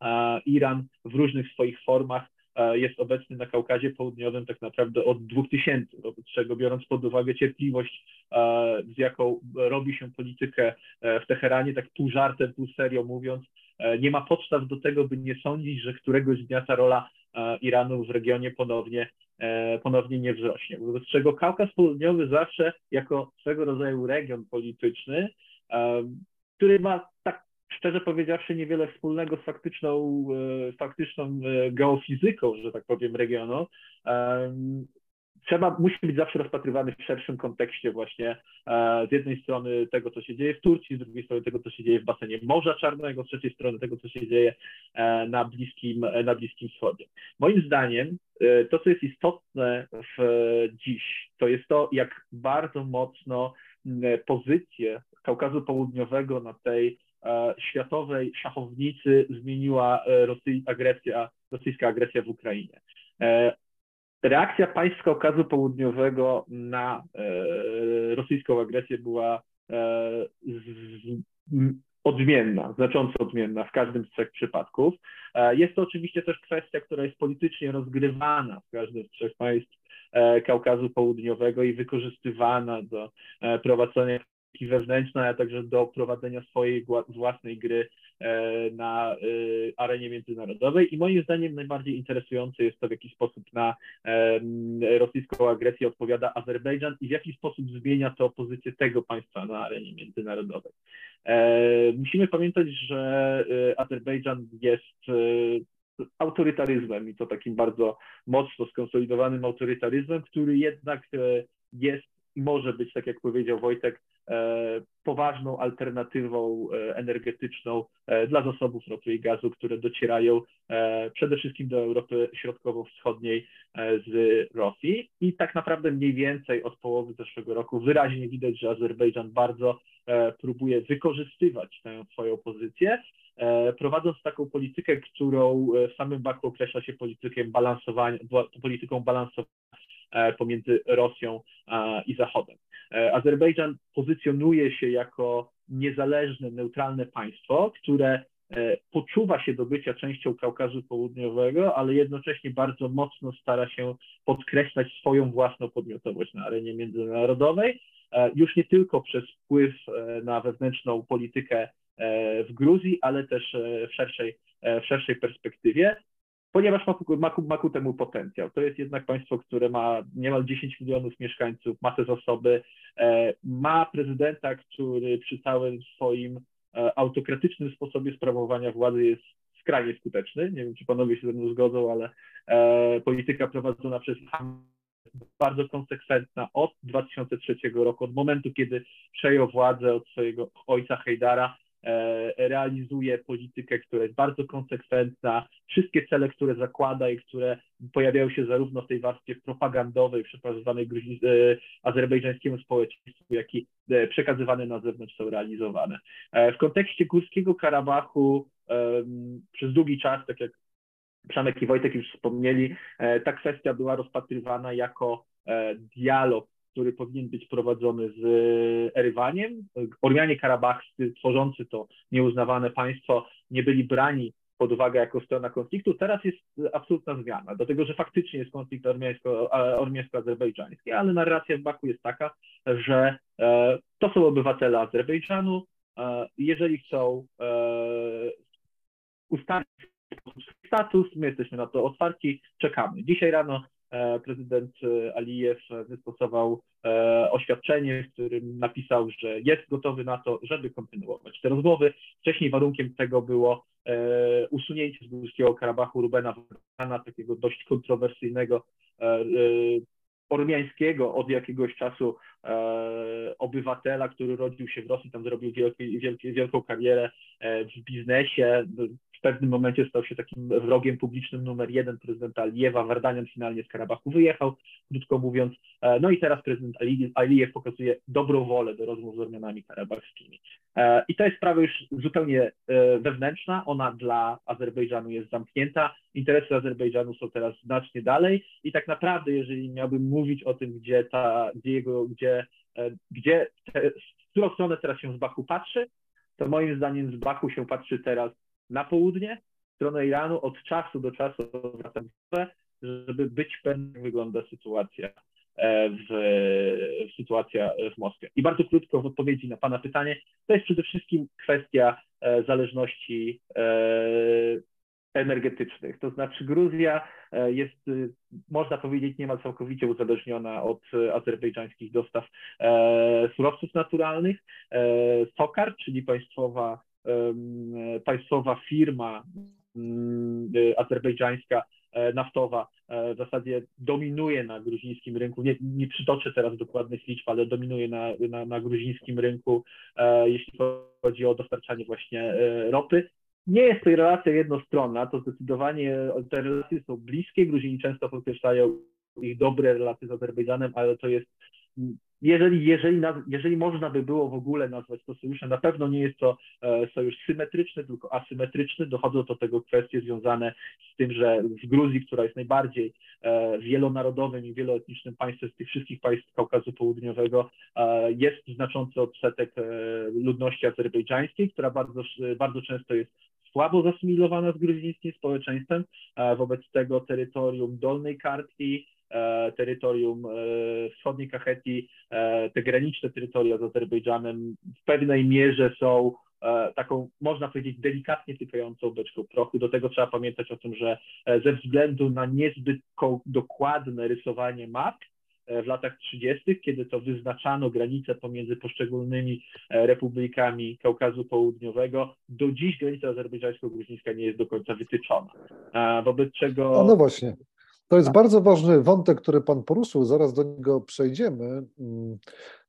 a Iran w różnych swoich formach jest obecny na Kaukazie Południowym tak naprawdę od 2000, wobec czego biorąc pod uwagę cierpliwość, e, z jaką robi się politykę e, w Teheranie, tak pół żartem, pół serio mówiąc, nie ma podstaw do tego, by nie sądzić, że któregoś dnia ta rola Iranu w regionie ponownie, ponownie nie wzrośnie. Wobec czego Kaukaz Południowy zawsze jako swego rodzaju region polityczny, który ma tak szczerze powiedziawszy, niewiele wspólnego z faktyczną, e, faktyczną e, geofizyką, że tak powiem, regionu. Trzeba, musi być zawsze rozpatrywany w szerszym kontekście właśnie e, z jednej strony tego, co się dzieje w Turcji, z drugiej strony tego, co się dzieje w basenie Morza Czarnego, z trzeciej strony tego, co się dzieje na Bliskim, na Bliskim Wschodzie. Moim zdaniem to, co jest istotne w dziś, to jest to, jak bardzo mocno pozycję Kaukazu Południowego na tej światowej szachownicy zmieniła e, agresja, rosyjska agresja w Ukrainie. E, reakcja państw Kaukazu Południowego na rosyjską agresję była odmienna, znacząco odmienna w każdym z trzech przypadków. Jest to oczywiście też kwestia, która jest politycznie rozgrywana w każdym z trzech państw Kaukazu Południowego i wykorzystywana do prowadzenia wewnętrznej, a także do prowadzenia swojej własnej gry e, na e, arenie międzynarodowej. I moim zdaniem najbardziej interesujące jest to, w jaki sposób na rosyjską agresję odpowiada Azerbejdżan i w jaki sposób zmienia to pozycję tego państwa na arenie międzynarodowej. E, musimy pamiętać, że Azerbejdżan jest autorytaryzmem i to takim bardzo mocno skonsolidowanym autorytaryzmem, który jednak jest i może być, tak jak powiedział Wojtek, E, poważną alternatywą e, energetyczną e, dla zasobów ropy i gazu, które docierają przede wszystkim do Europy Środkowo-Wschodniej z Rosji. I tak naprawdę mniej więcej od połowy zeszłego roku wyraźnie widać, że Azerbejdżan bardzo próbuje wykorzystywać tę swoją pozycję, prowadząc taką politykę, którą w samym Baku określa się polityką balansowania, polityką balansowania pomiędzy Rosją i Zachodem. E, Azerbejdżan pozycjonuje się jako niezależne, neutralne państwo, które e, poczuwa się do bycia częścią Kaukazu Południowego, ale jednocześnie bardzo mocno stara się podkreślać swoją własną podmiotowość na arenie międzynarodowej, e, już nie tylko przez wpływ na wewnętrzną politykę w Gruzji, ale też w szerszej, w szerszej perspektywie ponieważ ma, ma, ma ku temu potencjał. To jest jednak państwo, które ma niemal 10 milionów mieszkańców, masę zasoby, e, ma prezydenta, który przy całym swoim e, autokratycznym sposobie sprawowania władzy jest skrajnie skuteczny. Nie wiem, czy panowie się ze mną zgodzą, ale e, polityka prowadzona przez bardzo konsekwentna od 2003 roku, od momentu, kiedy przejął władzę od swojego ojca Hejdara, realizuje politykę, która jest bardzo konsekwentna. Wszystkie cele, które zakłada i które pojawiają się zarówno w tej warstwie propagandowej przekazywanej e, azerbejdżańskiemu społeczeństwu, jak i e, przekazywane na zewnątrz są realizowane. W kontekście Górskiego Karabachu przez długi czas, tak jak Przemek i Wojtek już wspomnieli, ta kwestia była rozpatrywana jako dialog który powinien być prowadzony z Erywaniem. Ormianie karabachscy, tworzący to nieuznawane państwo, nie byli brani pod uwagę jako strona konfliktu. Teraz jest absolutna zmiana, dlatego że faktycznie jest konflikt ormiańsko-azerbejdżański, ale narracja w Baku jest taka, że e, to są obywatele Azerbejdżanu. E, jeżeli chcą e, ustalić status, my jesteśmy na to otwarci, czekamy. Dzisiaj rano prezydent Alijew wystosował oświadczenie, w którym napisał, że jest gotowy na to, żeby kontynuować te rozmowy. Wcześniej warunkiem tego było usunięcie z Górskiego Karabachu Rubena Wagana, takiego dość kontrowersyjnego ormiańskiego od jakiegoś czasu e, obywatela, który rodził się w Rosji, tam zrobił wielki, wielki, wielką karierę e, w biznesie. W pewnym momencie stał się takim wrogiem publicznym numer jeden prezydenta Alijewa. Wardanian finalnie z Karabachu wyjechał, krótko mówiąc. E, no i teraz prezydent Alijew pokazuje dobrą wolę do rozmów z Ormianami karabachskimi. E, I to jest sprawa już zupełnie e, wewnętrzna. Ona dla Azerbejdżanu jest zamknięta. Interesy Azerbejdżanu są teraz znacznie dalej i tak naprawdę, jeżeli miałbym mówić o tym, gdzie ta, gdzie jego, gdzie, gdzie te, w którą stronę teraz się z Baku patrzy, to moim zdaniem z Baku się patrzy teraz na południe, w stronę Iranu, od czasu do czasu żeby być pewnym, jak wygląda sytuacja w, w sytuacja w Moskwie. I bardzo krótko w odpowiedzi na Pana pytanie, to jest przede wszystkim kwestia zależności energetycznych. To znaczy Gruzja e, jest, e, można powiedzieć, niemal całkowicie uzależniona od e, azerbejdżańskich dostaw surowców naturalnych. Sokar, czyli państwowa, państwowa firma azerbejdżańska, naftowa w zasadzie dominuje na gruzińskim rynku. Nie, nie przytoczę teraz dokładnych liczb, ale dominuje na, na, na gruzińskim rynku, jeśli chodzi o dostarczanie właśnie ropy. Nie jest to relacja jednostronna, to zdecydowanie te relacje są bliskie. Gruzini często podkreślają ich dobre relacje z Azerbejdżanem, ale to jest, jeżeli, jeżeli, jeżeli można by było w ogóle nazwać to sojuszem, na pewno nie jest to e, sojusz symetryczny, tylko asymetryczny. Dochodzą do tego kwestie związane z tym, że w Gruzji, która jest najbardziej e, wielonarodowym i wieloetnicznym państwem z tych wszystkich państw Kaukazu Południowego, e, jest znaczący odsetek ludności azerbejdżańskiej, która bardzo, bardzo często jest słabo zasymilowana z gruzińskim społeczeństwem. Wobec tego terytorium Dolnej Kartki, terytorium e, wschodniej Kacheti, e, te graniczne terytoria z Azerbejdżanem w pewnej mierze są taką, można powiedzieć, delikatnie tykającą beczką prochu. Do tego trzeba pamiętać o tym, że ze względu na niezbyt dokładne rysowanie map, E, w latach 30., kiedy to wyznaczano granice pomiędzy poszczególnymi e, republikami Kaukazu Południowego, do dziś granica azerbejdżańsko-gruzińska nie jest do końca wytyczona. Wobec czego. A no właśnie. To jest bardzo ważny wątek, który Pan poruszył, zaraz do niego przejdziemy. Mm,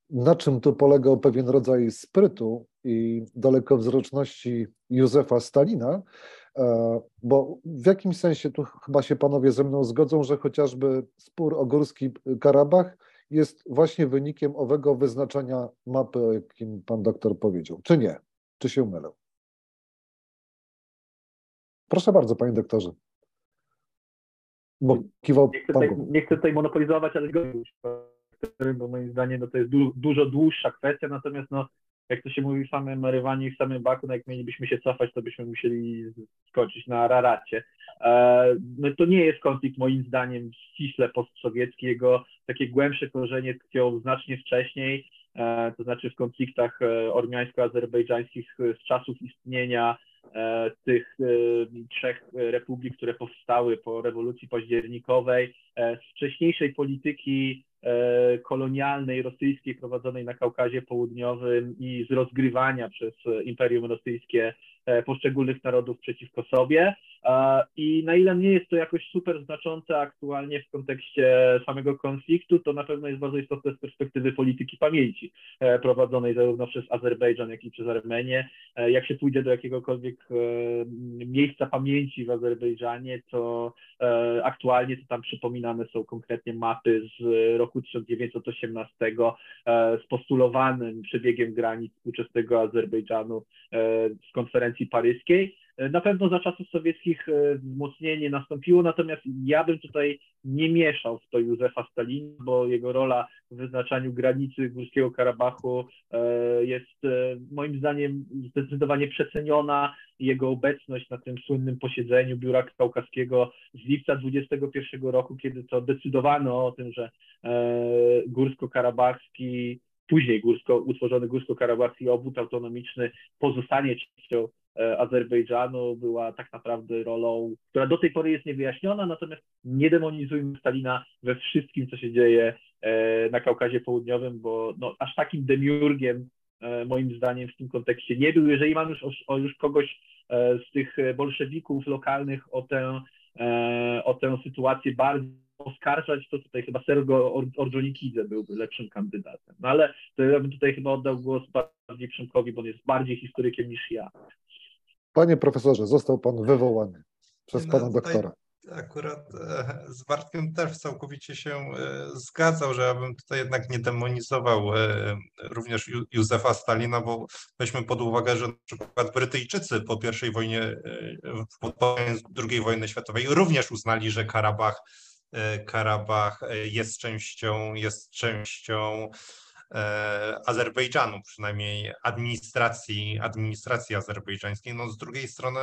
na czym tu polegał pewien rodzaj sprytu i dalekowzroczności Józefa Stalina, E, bo w jakimś sensie tu chyba się panowie ze mną zgodzą, że chociażby spór o Górski Karabach jest właśnie wynikiem owego wyznaczenia mapy, o jakim pan doktor powiedział. Czy nie? Czy się mylę? Proszę bardzo, panie doktorze. Bo kiwał nie chcę, tutaj, nie chcę tutaj monopolizować, ale bo moim zdaniem no, to jest du dużo dłuższa kwestia, natomiast no, jak to się mówi, same marywanie w samym baku, no jak mielibyśmy się cofać, to byśmy musieli skoczyć na Raracie. E, no to nie jest konflikt moim zdaniem ściśle postsowiecki, jego takie głębsze korzenie tkwią znacznie wcześniej, e, to znaczy w konfliktach e, ormiańsko-azerbejdżańskich z czasów istnienia tych trzech republik, które powstały po rewolucji październikowej, z wcześniejszej polityki E, kolonialnej rosyjskiej prowadzonej na Kaukazie Południowym i z rozgrywania przez Imperium Rosyjskie e, poszczególnych narodów przeciwko sobie. I na ile nie jest to jakoś super znaczące aktualnie w kontekście samego konfliktu, to na pewno jest bardzo istotne z perspektywy polityki pamięci e, prowadzonej zarówno przez Azerbejdżan, jak i przez Armenię. E, jak się pójdzie do jakiegokolwiek e, miejsca pamięci w Azerbejdżanie, to aktualnie to tam przypominane są konkretnie mapy z roku 1918 z postulowanym przebiegiem granic współczesnego Azerbejdżanu z konferencji paryskiej. Na pewno za czasów sowieckich e, wzmocnienie nastąpiło, natomiast ja bym tutaj nie mieszał w to Józefa Stalina, bo jego rola w wyznaczaniu granicy Górskiego Karabachu e, jest e, moim zdaniem zdecydowanie przeceniona. Jego obecność na tym słynnym posiedzeniu Biura Kaukaskiego z lipca 2021 roku, kiedy to decydowano o tym, że Górsko-Karabachski później górsko, utworzony Górsko-Karabachski obwód autonomiczny pozostanie częścią e, Azerbejdżanu była tak naprawdę rolą, która do tej pory jest niewyjaśniona, natomiast nie demonizujmy Stalina we wszystkim, co się dzieje e, na Kaukazie Południowym, bo no, aż takim demiurgiem e, moim zdaniem w tym kontekście nie był. Jeżeli mam już, o, już kogoś z tych bolszewików lokalnych o tę, o tę sytuację bardziej oskarżać, to tutaj chyba Sergo Ordzhonikidze byłby lepszym kandydatem. No ale to ja bym tutaj chyba oddał głos bardziej Przemkowi, bo on jest bardziej historykiem niż ja. Panie profesorze, został pan wywołany przez no, pana doktora. Akurat e, z Bartkiem też całkowicie się e, zgadzał, że ja bym tutaj jednak nie demonizował e, również Józefa Stalina, bo weźmy pod uwagę, że na przykład Brytyjczycy po I wojnie, po II wojny światowej również uznali, że Karabach Karabach jest częścią, jest częścią Azerbejdżanu, przynajmniej administracji, administracji azerbejdżańskiej. No z drugiej strony,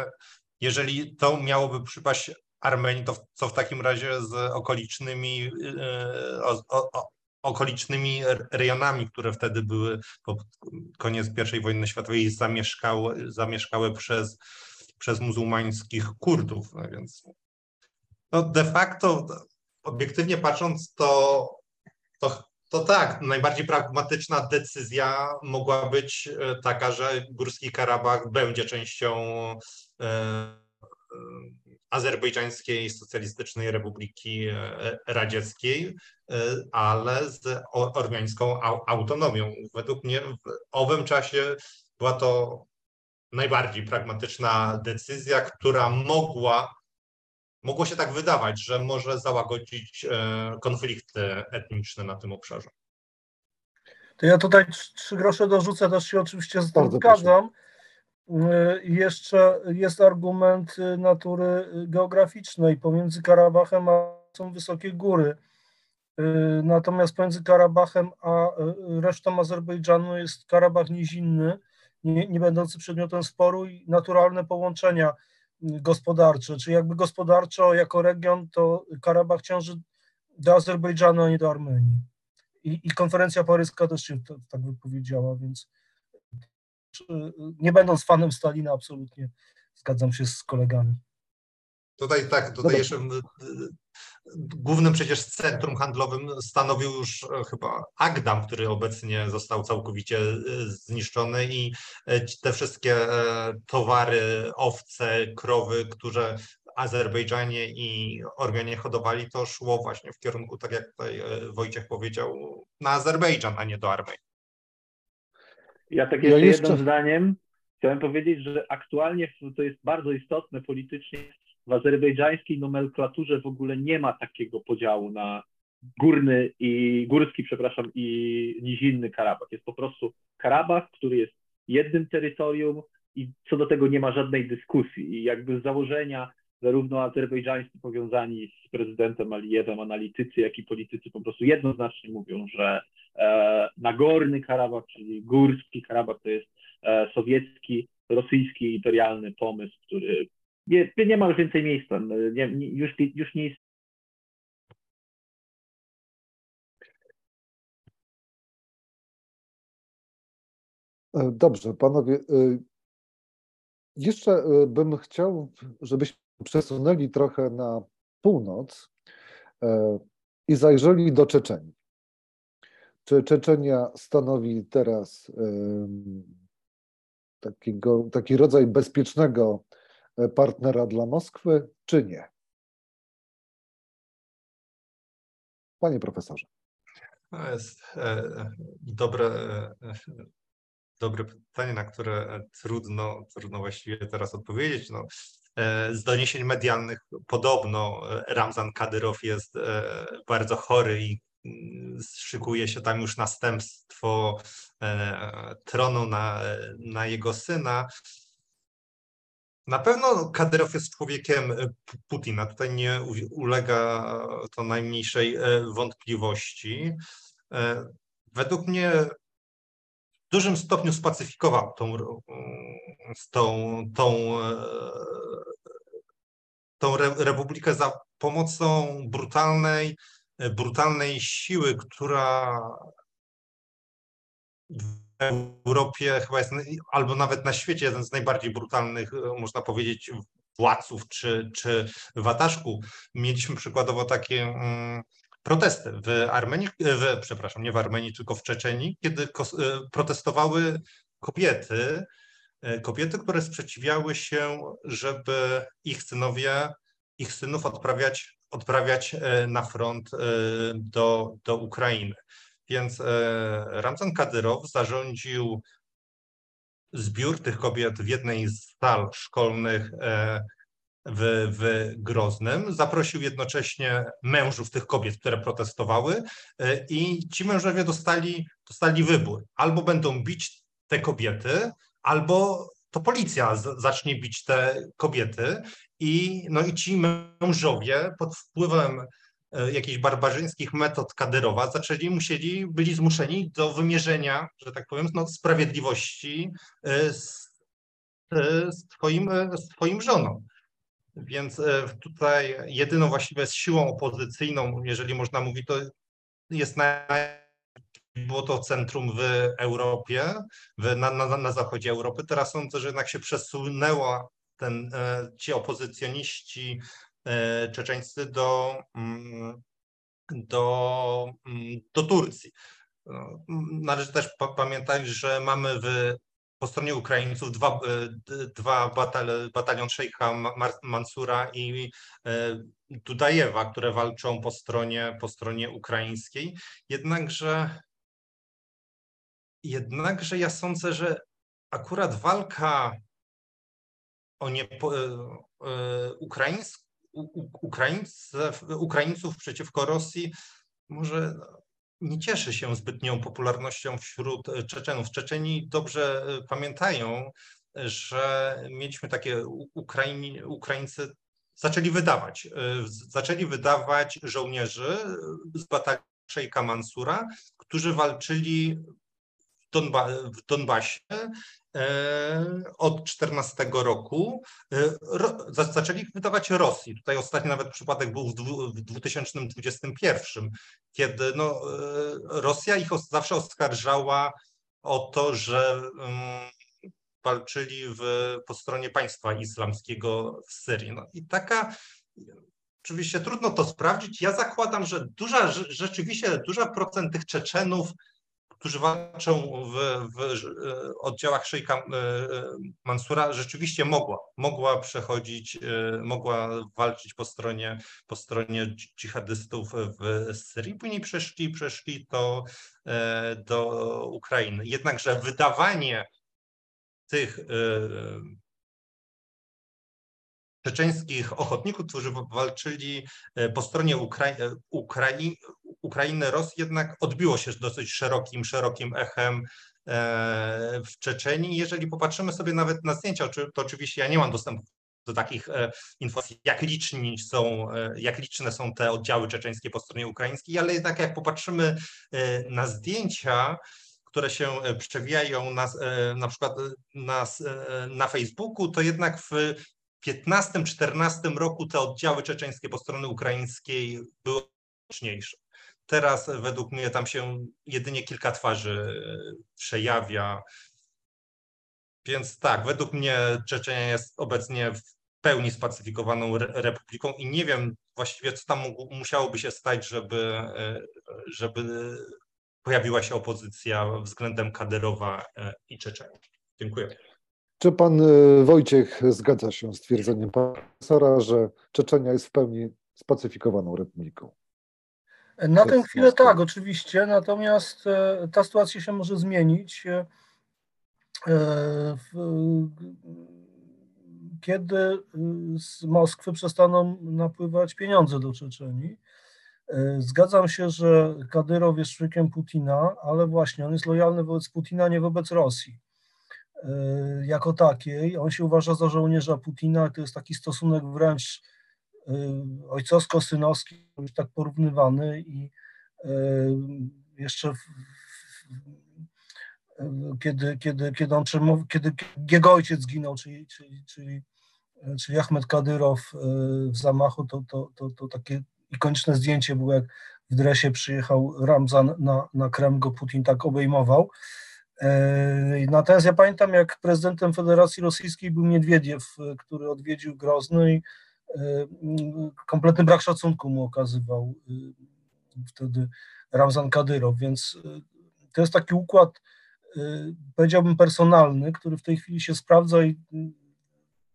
jeżeli to miałoby przypaść Armenii, to co w takim razie z okolicznymi, o, o, okolicznymi rejonami, które wtedy były po koniec I wojny światowej zamieszkały, zamieszkały przez, przez muzułmańskich Kurdów. No więc no de facto obiektywnie patrząc, to, to, to tak, najbardziej pragmatyczna decyzja mogła być e, taka, że Górski Karabach będzie częścią e, e, Azerbejdżańskiej Socjalistycznej Republiki Radzieckiej, ale z ormiańską autonomią. Według mnie w owym czasie była to najbardziej pragmatyczna decyzja, która mogła mogło się tak wydawać, że może załagodzić e, konflikty etniczne na tym obszarze. To ja tutaj trzy grosze dorzucę, też się oczywiście zgadzam. E, jeszcze jest argument e, natury geograficznej. Pomiędzy Karabachem a są wysokie góry. Natomiast pomiędzy Karabachem a resztą Azerbejdżanu jest Karabach nizinny, nie, nie będący przedmiotem sporu i naturalne połączenia gospodarcze, czy jakby gospodarczo jako region to Karabach ciąży do Azerbejdżanu, a nie do Armenii. I, i konferencja paryska też się to, tak wypowiedziała, więc nie będąc fanem Stalina absolutnie zgadzam się z kolegami. Tutaj tak, tutaj jeszcze głównym przecież centrum handlowym stanowił już e, chyba Agdam, który obecnie został całkowicie e, zniszczony i e, te wszystkie towary, owce, krowy, które w Azerbejdżanie i Ormianie hodowali, to szło właśnie w kierunku, tak jak tutaj Wojciech powiedział, na Azerbejdżan, a nie do Armenii. Ja tak jeszcze, ja jeszcze... jednym zdaniem chciałem powiedzieć, że aktualnie to jest bardzo istotne politycznie w azerbejdżańskiej nomenklaturze w ogóle nie ma takiego podziału na górny i górski, przepraszam, i nizinny Karabach. Jest po prostu Karabach, który jest jednym terytorium i co do tego nie ma żadnej dyskusji. I jakby z założenia zarówno azerbejdżańscy powiązani z prezydentem Alijewem analitycy, jak i politycy po prostu jednoznacznie mówią, że e, Nagorny Karabach, czyli górski Karabach to jest e, sowiecki, rosyjski imperialny pomysł, który nie, nie ma już więcej miejsca. No, nie, już, już nie jest. E, dobrze, panowie. E, jeszcze e, bym chciał, żebyśmy przesunęli trochę na północ i zajrzeli do Czeczenii. Czy Czeczenia stanowi teraz takiego, taki rodzaj bezpiecznego partnera dla Moskwy, czy nie? Panie profesorze. To jest e, dobre, e, dobre pytanie, na które trudno, trudno właściwie teraz odpowiedzieć. No, e, z doniesień medialnych podobno Ramzan Kadyrow jest bardzo chory i mm, szykuje się tam już następstwo tronu na, na jego syna. Na pewno Kadyrow jest człowiekiem e, Putina. Tutaj nie ulega to najmniejszej e, wątpliwości. E, według mnie w dużym stopniu spacyfikował tą, tą, tą, tą republikę za pomocą brutalnej, brutalnej siły, która Europie chyba jest, albo nawet na świecie, jeden z najbardziej brutalnych, można powiedzieć, władców czy, czy wataszku. Mieliśmy przykładowo takie mm, protesty w Armenii, w, przepraszam, nie w Armenii, tylko w Czeczenii, kiedy protestowały kobiety, kobiety, które sprzeciwiały się, żeby ich synowie, ich synów odprawiać, odprawiać na front do, do Ukrainy. Więc Ramzan Kadyrow zarządził zbiór tych kobiet w jednej z sal szkolnych w, w Groznym. Zaprosił jednocześnie mężów tych kobiet, które protestowały i ci mężowie dostali, dostali wybór. Albo będą bić te kobiety, albo to policja zacznie bić te kobiety i, no i ci mężowie pod wpływem E, jakichś barbarzyńskich metod Kadyrowa, zaczęli, musieli, byli zmuszeni do wymierzenia, że tak powiem, no, sprawiedliwości e, z, e, z, twoim, z twoim żoną. Więc tutaj jedyną właściwie siłą opozycyjną, jeżeli można mówić, to jest na, było to centrum w Europie, w, na, na, na zachodzie Europy. Teraz sądzę, że jednak się przesunęła ten, ci opozycjoniści E, czeczeńscy do, mm, do, mm, do Turcji. No, należy też pamiętać, że mamy w, po stronie Ukraińców dwa, e, dwa batal, batalion szejcha Mansura i e, Dudajewa, które walczą po stronie, po stronie ukraińskiej. Jednakże, jednakże ja sądzę, że akurat walka o nie, ukraińską Ukraińców, Ukraińców przeciwko Rosji może nie cieszy się zbytnią popularnością wśród Czeczenów. Czeczeni dobrze pamiętają, że mieliśmy takie Ukraini, Ukraińcy zaczęli wydawać, zaczęli wydawać żołnierzy z batalii Szejka Mansura, którzy walczyli w, Donba w Donbasie E, od 14 roku e, zaczęli wydawać Rosji. Tutaj ostatni nawet przypadek był w 2021, kiedy no, e, Rosja ich zawsze oskarżała o to, że mm, walczyli w, po stronie państwa islamskiego w Syrii. No i taka Oczywiście trudno to sprawdzić. Ja zakładam, że duża, rzeczywiście duża procent tych Czeczenów którzy walczą w, w e, oddziałach Szejka e, e, Mansura, rzeczywiście mogła, mogła przechodzić, mogła walczyć po stronie, po stronie dżihadystów w Syrii. Później przeszli, przeszli to do Ukrainy. Jednakże wydawanie tych czeczeńskich ochotników, którzy walczyli po stronie Ukrai Ukrai Ukrainy, Rosji jednak odbiło się dosyć szerokim, szerokim echem e, w Czeczeni. Jeżeli popatrzymy sobie nawet na zdjęcia, to oczywiście ja nie mam dostępu do takich e, informacji, jak liczni są, e, jak liczne są te oddziały czeczeńskie po stronie ukraińskiej, ale jednak jak popatrzymy na zdjęcia, które się przewijają na, na przykład na, na Facebooku, to jednak w 15-14 roku te oddziały czeczeńskie po stronie ukraińskiej były liczniejsze. Teraz według mnie tam się jedynie kilka twarzy e, przejawia. Więc tak, według mnie Czeczenia jest obecnie w pełni spacyfikowaną republiką i nie wiem właściwie, co tam musiałoby się stać, żeby, e, żeby pojawiła się opozycja względem Kaderowa e, i Czeczenia. Dziękuję. Czy pan Wojciech zgadza się z twierdzeniem profesora, że Czeczenia jest w pełni spacyfikowaną republiką? Na tę chwilę tak, oczywiście, natomiast e, ta sytuacja się może zmienić. E, kiedy z Moskwy przestaną napływać pieniądze do Czeczenii. E, zgadzam się, że Kadyrow jest człowiekiem Putina, ale właśnie on jest lojalny wobec Putina, nie wobec Rosji. Jako takiej, on się uważa za żołnierza Putina, to jest taki stosunek wręcz Y, ojcowsko-synowski, tak porównywany i y, jeszcze w, kiedy, kiedy, kiedy, on, kiedy jego ojciec zginął, czyli, czyli, czyli, czyli Ahmed Kadyrow y, w zamachu, to, to, to, to takie ikoniczne zdjęcie było, jak w dresie przyjechał Ramzan na, na Krem, go Putin tak obejmował. Natomiast ja pamiętam, jak prezydentem Federacji Rosyjskiej był Miedwiediew, e, który odwiedził Grozny i kompletny brak szacunku mu okazywał e, wtedy Ramzan Kadyrow, więc e, to jest taki układ, powiedziałbym, personalny, który w tej chwili się sprawdza i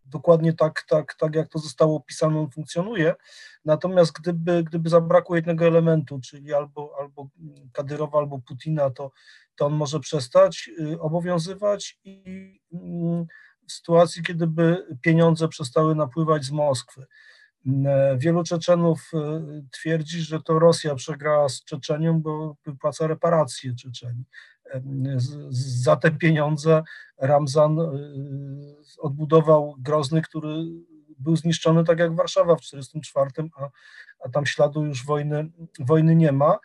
dokładnie tak, tak, tak jak to zostało opisane, on funkcjonuje. Natomiast gdyby, gdyby zabrakło jednego elementu, czyli albo, albo Kadyrowa, albo Putina, to, to on może przestać y, obowiązywać i mm, sytuacji, kiedy by pieniądze przestały napływać z Moskwy. Mm, Wielu Czeczenów y, twierdzi, że to Rosja przegrała z Czeczenią, bo wypłaca reparacje Czeczeni. Z- Za te pieniądze Ramzan odbudował Grozny, który był zniszczony tak jak Warszawa w 1944, a, a tam śladu już wojny, wojny nie ma.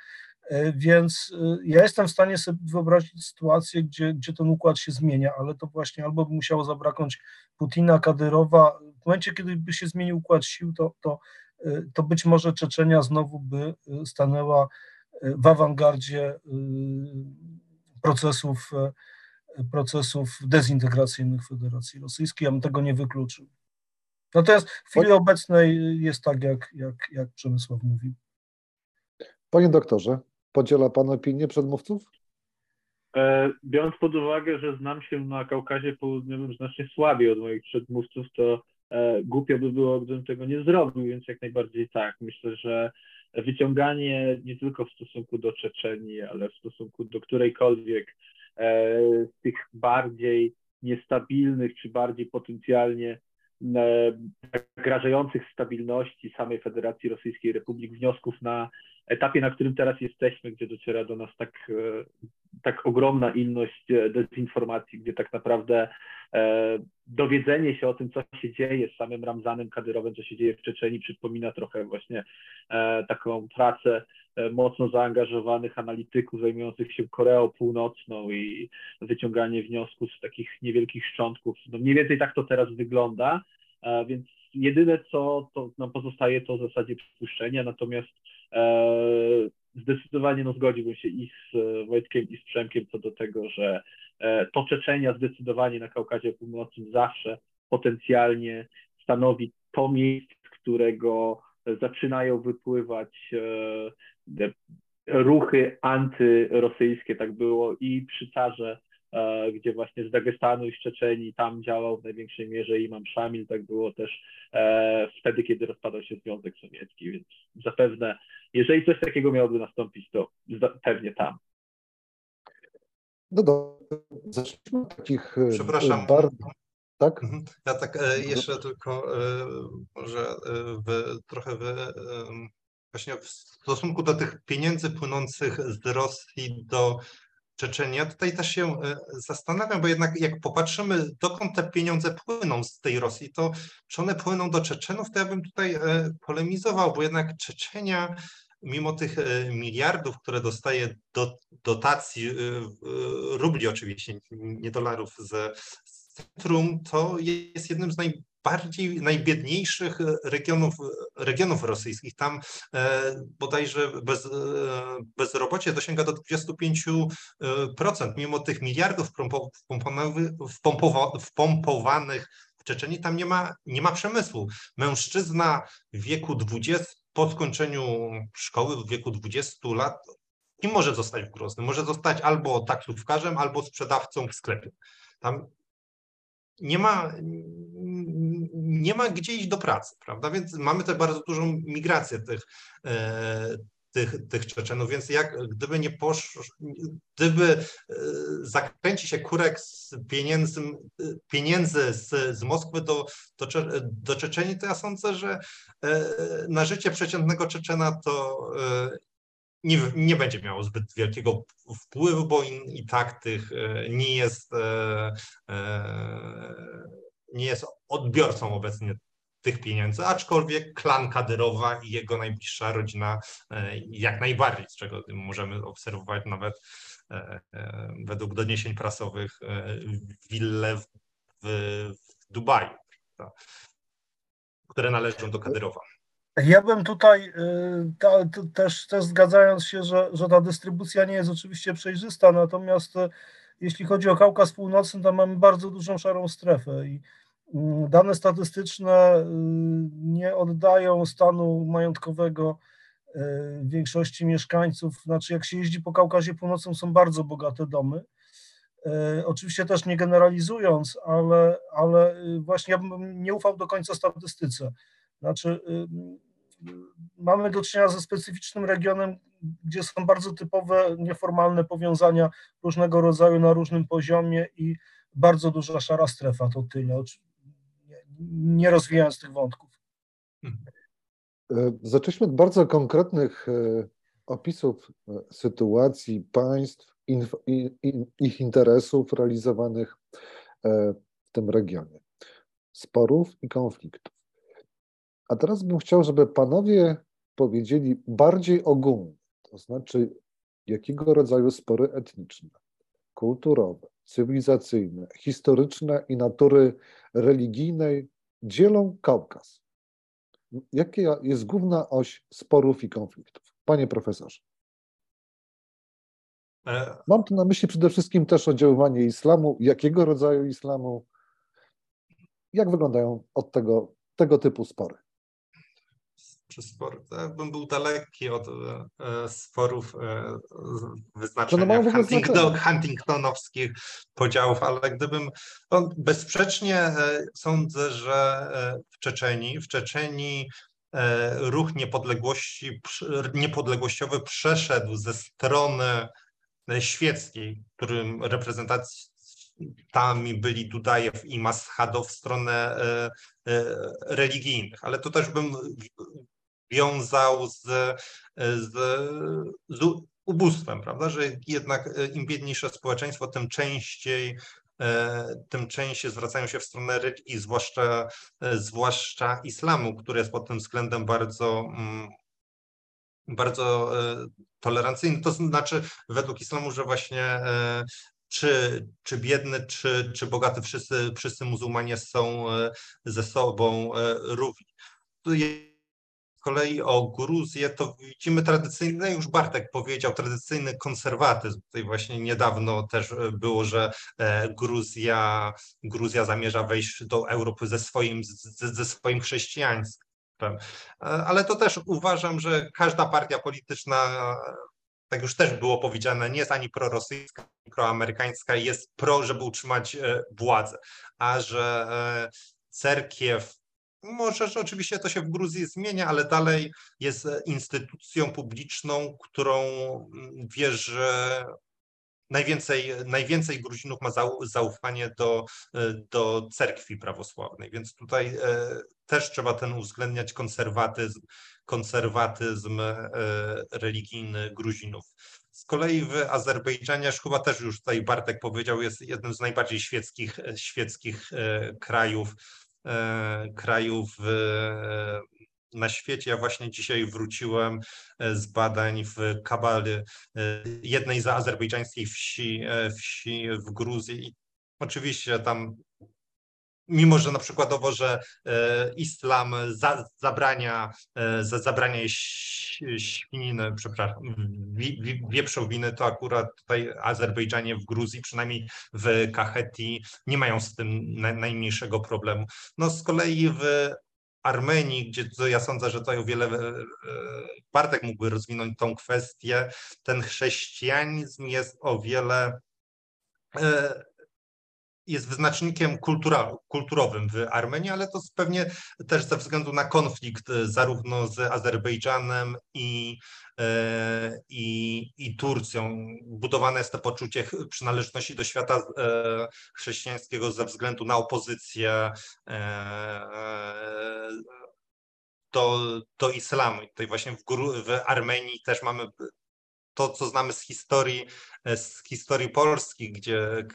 E, Więc y, ja jestem w stanie sobie wyobrazić sytuację, gdzie, gdzie ten układ się zmienia, ale to właśnie albo by musiało zabraknąć Putina, Kadyrowa. W momencie, kiedy by się zmienił układ sił, to, to, y, to być może Czeczenia znowu by stanęła w awangardzie procesów, procesów dezintegracyjnych Federacji Rosyjskiej. Ja bym tego nie wykluczył. Natomiast w chwili obecnej jest tak, jak, jak, jak Przemysław mówi. Panie doktorze, podziela Pan opinię przedmówców? E, Biorąc pod uwagę, że znam się na Kaukazie Południowym znacznie słabiej od moich przedmówców, to e, głupio by było, gdybym tego nie zrobił, więc jak najbardziej tak. Myślę, że wyciąganie nie tylko w stosunku do Czeczenii, ale w stosunku do którejkolwiek e, z tych bardziej niestabilnych czy bardziej potencjalnie zagrażających stabilności samej Federacji Rosyjskiej Republik wniosków na etapie, na którym teraz jesteśmy, gdzie dociera do nas tak, e, tak ogromna ilość e, dezinformacji, gdzie tak naprawdę e, dowiedzenie się o tym, co się dzieje z samym Ramzanem Kadyrowem, co się dzieje w Czeczeni, przypomina trochę właśnie e, taką pracę e, mocno zaangażowanych analityków zajmujących się Koreą Północną i wyciąganie wniosków z takich niewielkich szczątków. No mniej więcej tak to teraz wygląda, e, więc jedyne, co to nam pozostaje, to w zasadzie przypuszczenia, natomiast e, zdecydowanie no, zgodziłbym się i z e, Wojtkiem, i z Przemkiem co do tego, że e, to Czeczenia zdecydowanie na Kaukazie Północnym zawsze potencjalnie stanowi to miejsce, z którego zaczynają wypływać e, ruchy antyrosyjskie, tak było i przy Carze, gdzie właśnie z Dagestanu i z Czeczenii tam działał w największej mierze Imam Szamil, tak było też e, wtedy, kiedy rozpadał się Związek Sowiecki, więc zapewne, jeżeli coś takiego miałoby nastąpić, to pewnie tam. No dobrze, zacznijmy od takich e, Przepraszam. bardzo... Tak? Mhm. Ja tak e, jeszcze tylko e, może e, w, trochę w, e, właśnie w stosunku do tych pieniędzy płynących z Rosji do Czeczeni. Ja tutaj też się e, zastanawiam, bo jednak jak popatrzymy, dokąd te pieniądze płyną z tej Rosji, to czy one płyną do Czeczenów, to ja bym tutaj e, polemizował, bo jednak Czeczenia mimo tych e, miliardów, które dostaje do dotacji, rubli oczywiście, nie dolarów z centrum, to jest jednym z najbardziej, najbiedniejszych e, regionów, regionów rosyjskich. Tam e, bodajże bez, e, bezrobocie dosięga do 25%, mimo tych miliardów wpompowanych w Czeczeniu, tam nie ma, nie ma przemysłu. Mężczyzna w wieku 20, po skończeniu szkoły w wieku 20 lat, nie może zostać w Groznym. Może zostać albo taksówkarzem, albo sprzedawcą w sklepie. Tam nie ma, nie ma gdzie iść do pracy, prawda? Więc mamy też bardzo dużą migrację tych, e, tych, tych Czeczenów, więc jak gdyby nie poszło, gdyby e, zakręci się kurek z pieniędzy, pieniędzy z, z Moskwy do, do, do Czeczenii, to ja sądzę, że e, na życie przeciętnego Czeczena to e, nie, nie będzie miało zbyt wielkiego wpływu, bo i, i tak tych e, nie jest, e, e, nie jest odbiorcą obecnie tych pieniędzy, aczkolwiek klan Kadyrowa i jego najbliższa rodzina e, jak najbardziej, z czego możemy obserwować nawet e, e, według doniesień prasowych e, willę w, w, Dubaju, które należą do Kadyrowa. Ja bym tutaj ta, też, też zgadzając się, że, że ta dystrybucja nie jest oczywiście przejrzysta, natomiast jeśli chodzi o Kaukaz Północny, tam mamy bardzo dużą szarą strefę i mm, dane statystyczne y, nie oddają stanu majątkowego y, większości mieszkańców. Znaczy, jak się jeździ po Kaukazie Północnym, są bardzo bogate domy. Y, Oczywiście też nie generalizując, ale, ale właśnie ja bym nie ufał do końca statystyce. Znaczy, mamy do czynienia ze specyficznym regionem, gdzie są bardzo typowe, nieformalne powiązania różnego rodzaju na różnym poziomie i bardzo duża szara strefa, to tyle. Nie- rozwijając tych wątków. E, Zaczęliśmy od bardzo konkretnych e, opisów e, sytuacji państw, inf, ich interesów realizowanych w tym regionie, sporów i konfliktów. A teraz bym chciał, żeby panowie powiedzieli bardziej ogólnie, to znaczy jakiego rodzaju spory etniczne, kulturowe, cywilizacyjne, historyczne i natury religijnej dzielą Kaukaz. Jaka jest główna oś sporów i konfliktów? Panie profesorze. E, Mam tu na myśli przede wszystkim też oddziaływanie islamu. Jakiego rodzaju islamu? Jak wyglądają od tego, tego typu spory? Czy sport? Ja bym był daleki od e, e, sporów e, wyznaczenia Huntington, znaczenie. Huntingtonowskich podziałów, ale gdybym. No, bezsprzecznie e, sądzę, że e, w Czeczenii, w Czeczenii e, ruch niepodległości, niepodległościowy przeszedł ze strony e, świeckiej, którym reprezentantami byli Dudajew i Maschadow w stronę e, e, religijnych, ale to też bym wiązał z, z, z ubóstwem, prawda, że jednak e, im biedniejsze społeczeństwo, tym częściej e, tym częściej zwracają się w stronę religii, zwłaszcza, e, zwłaszcza islamu, który jest pod tym względem bardzo mm, bardzo tolerancyjny. To znaczy, według islamu, że właśnie czy, czy biedny, czy, czy bogaty, wszyscy, wszyscy muzułmanie są ze sobą równi. Kolei o Gruzję to widzimy tradycyjny, już Bartek powiedział, tradycyjny konserwatyzm. Tutaj właśnie niedawno też e, było, że e, Gruzja, Gruzja zamierza wejść do Europy ze swoim, ze, ze swoim chrześcijaństwem. E, Ale to też uważam, że każda partia polityczna, tak już też było powiedziane, nie jest ani prorosyjska, ani proamerykańska, jest pro, żeby utrzymać władzę, a że cerkiew, może, że oczywiście to się w Gruzji zmienia, ale dalej jest instytucją publiczną, którą mm, wierzy najwięcej, najwięcej Gruzinów ma zau- zaufanie do, e, do cerkwi prawosławnej, więc tutaj e, też trzeba ten uwzględniać konserwatyzm, konserwatyzm e, religijny Gruzinów. Z kolei w Azerbejdżanie, chyba też już tutaj Bartek powiedział, jest jednym z najbardziej świeckich, świeckich krajów, krajów e, na świecie. Ja właśnie dzisiaj wróciłem e, z badań w Kabali, e, jednej z azerbejdżańskich wsi, e, wsi w Gruzji. Oczywiście tam, mimo że na przykładowo, że e, islam za, zabrania, e, za, zabrania świniny, przepraszam, wi, wi, wieprzowiny, to akurat tutaj Azerbejdżanie w Gruzji, przynajmniej w Kacheti, nie mają z tym na, najmniejszego problemu. No z kolei w Armenii, gdzie to ja sądzę, że tutaj o wiele e, Bartek mógłby rozwinąć tą kwestię, ten chrześcijanizm jest o wiele jest wyznacznikiem kultura, kulturowym w Armenii, ale to pewnie też ze względu na konflikt e, zarówno z Azerbejdżanem i, e, i, i Turcją. Budowane jest to poczucie przynależności do świata e, chrześcijańskiego ze względu na opozycję do, do islamu. I tutaj właśnie w, w Armenii też mamy to, co znamy z historii, z historii Polski, gdzie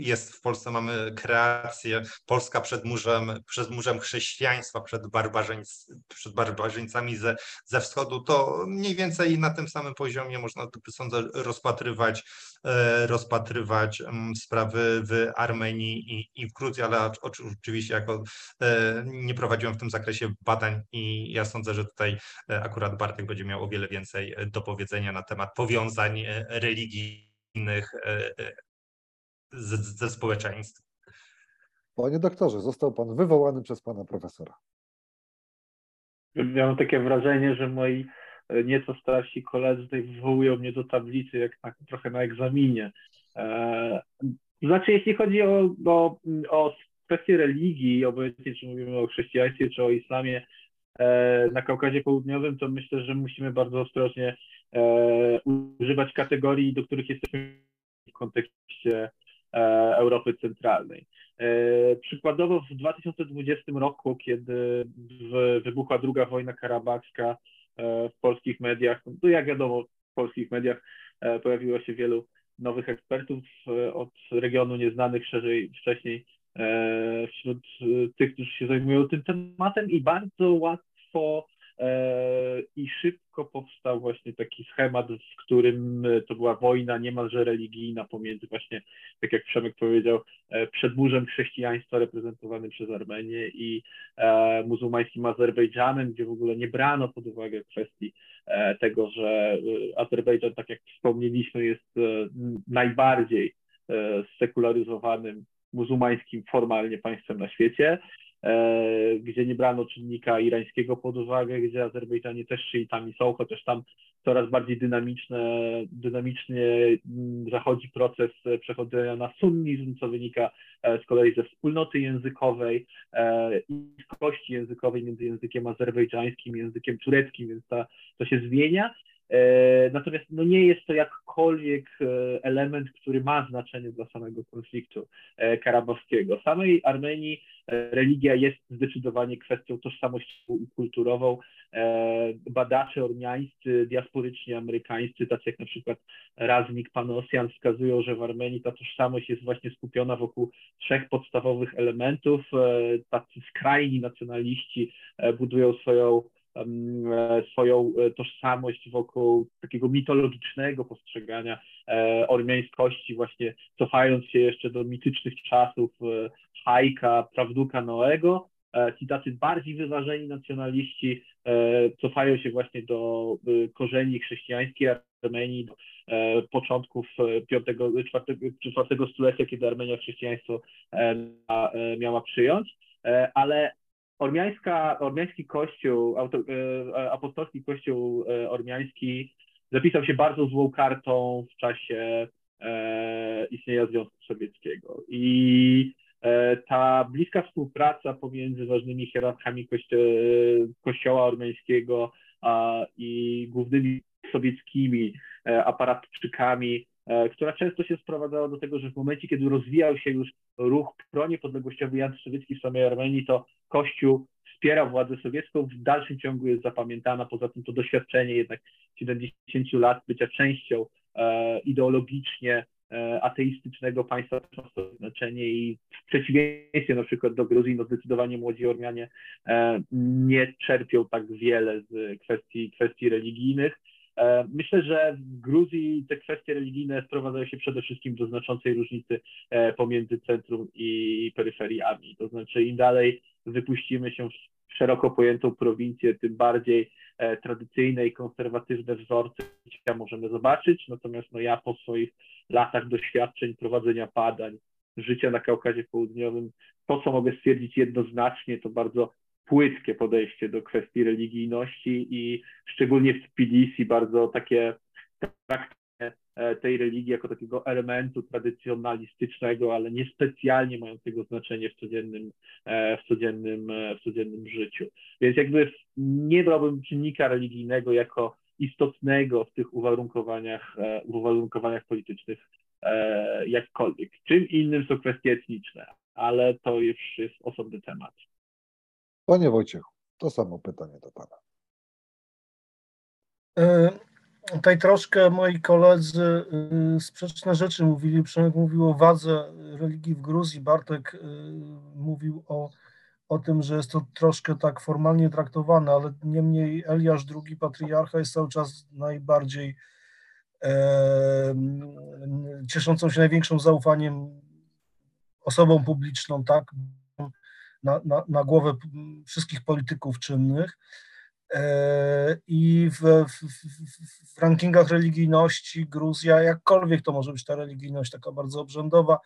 jest w Polsce mamy kreację Polska przed murzem, przed murzem chrześcijaństwa, przed, barbarzyńc, przed barbarzyńcami ze, ze wschodu, to mniej więcej na tym samym poziomie można sądzę rozpatrywać, e, rozpatrywać mm, sprawy w Armenii i, i w Gruzji, ale oczy- oczywiście jako e, nie prowadziłem w tym zakresie badań i ja sądzę, że tutaj E, Akurat Bartek będzie miał o wiele więcej do powiedzenia na temat powiązań religijnych e, ze, ze społeczeństwem. Panie doktorze, został pan wywołany przez pana profesora. Mam takie wrażenie, że moi e, nieco starsi koledzy tutaj wywołują mnie do tablicy, jak na, trochę na egzaminie. E, znaczy, jeśli chodzi o, o, o kwestię religii, obojętnie czy mówimy o chrześcijaństwie, czy o islamie e, na Kaukazie Południowym, to myślę, że musimy bardzo ostrożnie e, używać kategorii, do których jesteśmy w kontekście Europy Centralnej. E, przykładowo w 2020 roku, kiedy wybuchła druga wojna karabachska e, w polskich mediach, no jak wiadomo, w polskich mediach e, pojawiło się wielu nowych ekspertów od regionu nieznanych szerzej wcześniej wśród tych, którzy się zajmują tym tematem i bardzo łatwo i szybko powstał właśnie taki schemat, w którym to była wojna niemalże religijna pomiędzy właśnie, tak jak Przemek powiedział, przedmurzem chrześcijaństwa reprezentowanym przez Armenię i muzułmańskim Azerbejdżanem, gdzie w ogóle nie brano pod uwagę kwestii tego, że Azerbejdżan, tak jak wspomnieliśmy, jest najbardziej sekularyzowanym muzułmańskim formalnie państwem na świecie. E, gdzie nie brano czynnika irańskiego pod uwagę, gdzie Azerbejdżanie też szyitami są, chociaż tam coraz bardziej dynamiczne, dynamicznie mm, zachodzi proces przechodzenia na sunnizm, co wynika e, z kolei ze wspólnoty językowej e, i kości językowej między językiem azerbejdżańskim i językiem tureckim, więc ta, to się zmienia. Natomiast no nie jest to jakkolwiek element, który ma znaczenie dla samego konfliktu karabowskiego. Samej Armenii religia jest zdecydowanie kwestią tożsamościową i kulturową. E, badacze ormiańscy, diasporyczni amerykańscy, tacy jak na przykład Raznik Panosian, wskazują, że w Armenii ta tożsamość jest właśnie skupiona wokół trzech podstawowych elementów. E, tacy skrajni nacjonaliści e, budują swoją swoją tożsamość wokół takiego mitologicznego postrzegania ormiańskości, właśnie cofając się jeszcze do mitycznych czasów Hajka, Prawduka Noego. E, ci tacy bardziej wyważeni nacjonaliści e, cofają się właśnie do e, korzeni chrześcijańskiej Armenii, do początków IV stulecia, kiedy Armenia chrześcijaństwo miała przyjąć, ale ormiańska, ormiański kościół, apostolski kościół ormiański zapisał się bardzo złą kartą w czasie istnienia Związku Sowieckiego. I E, ta bliska współpraca pomiędzy ważnymi hierarchami kościo kościoła ormiańskiego i głównymi sowieckimi e, aparatczykami, e, która często się sprowadzała do tego, że w momencie, kiedy rozwijał się już ruch proniepodległościowy antysowiecki w samej Armenii, to Kościół wspierał władzę sowiecką, w dalszym ciągu jest zapamiętana, poza tym to doświadczenie jednak 70 lat bycia częścią ideologicznie E, ateistycznego państwa swoje znaczenie i w przeciwieństwie na przykład do Gruzji, no zdecydowanie młodzi Ormianie e, nie czerpią tak wiele z kwestii, kwestii religijnych. E, myślę, że w Gruzji te kwestie religijne sprowadzają się przede wszystkim do znaczącej różnicy pomiędzy centrum i peryferiami. To znaczy, im dalej wypuścimy się w szeroko pojętą prowincję, tym bardziej tradycyjne i konserwatywne wzorce możemy zobaczyć. Natomiast no, ja po swoich latach doświadczeń prowadzenia badań, życia na Kaukazie Południowym, to, co mogę stwierdzić jednoznacznie, to bardzo płytkie podejście do kwestii religijności i szczególnie w Tbilisi bardzo takie traktowanie tej religii jako takiego elementu tradycjonalistycznego, ale niespecjalnie mającego znaczenie w codziennym, e, w codziennym, e, w codziennym życiu. Więc jakby nie brałbym czynnika religijnego jako istotnego w tych uwarunkowaniach, e, uwarunkowaniach politycznych jakkolwiek. Czym innym są kwestie etniczne, ale to już jest osobny temat. Panie Wojciechu, to samo pytanie do Pana. E, tutaj troszkę moi koledzy sprzeczne rzeczy mówili. Przemek mówił o wadze religii w Gruzji, Bartek mówił o o tym, że jest to troszkę tak formalnie traktowane, ale niemniej Eliasz II patriarcha jest cały czas najbardziej e, cieszącą się największą zaufaniem osobą publiczną, tak, na, na, na głowę wszystkich polityków czynnych. E, i w, w, w, rankingach religijności Gruzja, jakkolwiek to może być ta religijność taka bardzo obrzędowa,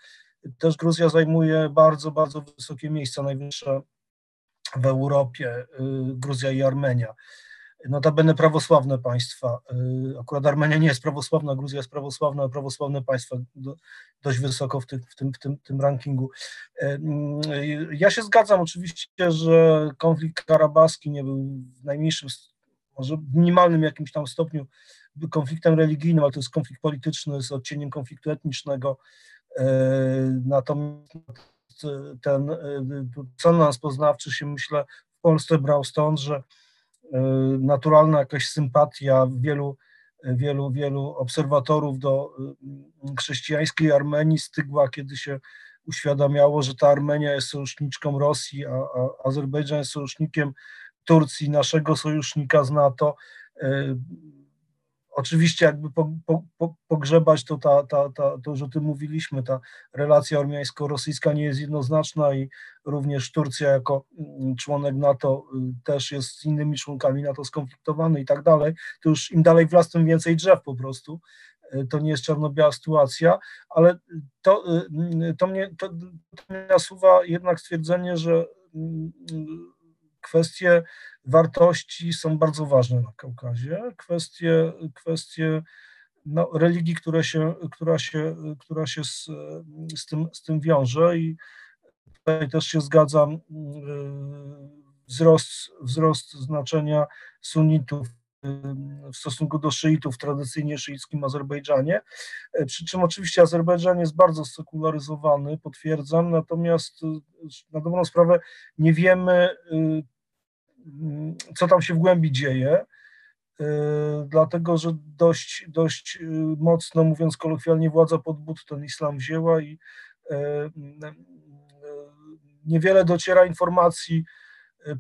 też Gruzja zajmuje bardzo, bardzo wysokie miejsca, najwyższe w Europie, y, Gruzja i Armenia. Notabene prawosławne państwa. y, Akurat Armenia nie jest prawosławna, Gruzja jest prawosławna, ale prawosławne państwa do, dość wysoko w, tym w, tym, w tym, tym rankingu. Y, y, Ja się zgadzam oczywiście, że konflikt karabaski nie był w najmniejszym, może w minimalnym jakimś tam stopniu konfliktem religijnym, ale to jest konflikt polityczny z odcieniem konfliktu etnicznego. Natomiast ten dysonans poznawczy się myślę w Polsce brał stąd, że naturalna jakaś sympatia wielu, wielu, wielu obserwatorów do e, chrześcijańskiej Armenii stygła, kiedy się uświadamiało, że ta Armenia jest sojuszniczką Rosji, a, a Azerbejdżan jest sojusznikiem Turcji, naszego sojusznika z NATO. Oczywiście jakby po, po, po, pogrzebać to, ta, ta, ta, to, że o tym mówiliśmy, ta relacja ormiańsko-rosyjska nie jest jednoznaczna i również Turcja jako mm, członek NATO y, też jest z innymi członkami NATO skonfliktowany i tak dalej. To już im dalej w las, tym więcej drzew po prostu. Y, To nie jest czarno-biała sytuacja, ale to, y, to, mnie, to, to nasuwa jednak stwierdzenie, że mm, kwestie wartości są bardzo ważne na Kaukazie. Kwestie, kwestie no, religii, które się, która się, która się z, z, tym, z tym wiąże i tutaj też się zgadzam, yy, wzrost, wzrost znaczenia sunnitów yy, w stosunku do szyitów w tradycyjnie szyickim Azerbejdżanie, Yy, przy czym oczywiście Azerbejdżan jest bardzo sekularyzowany, potwierdzam, natomiast yy, na dobrą sprawę nie wiemy, co tam się w głębi dzieje, yy, dlatego że dość, dość yy, mocno, mówiąc kolokwialnie, władza pod but ten islam wzięła i yy, niewiele dociera informacji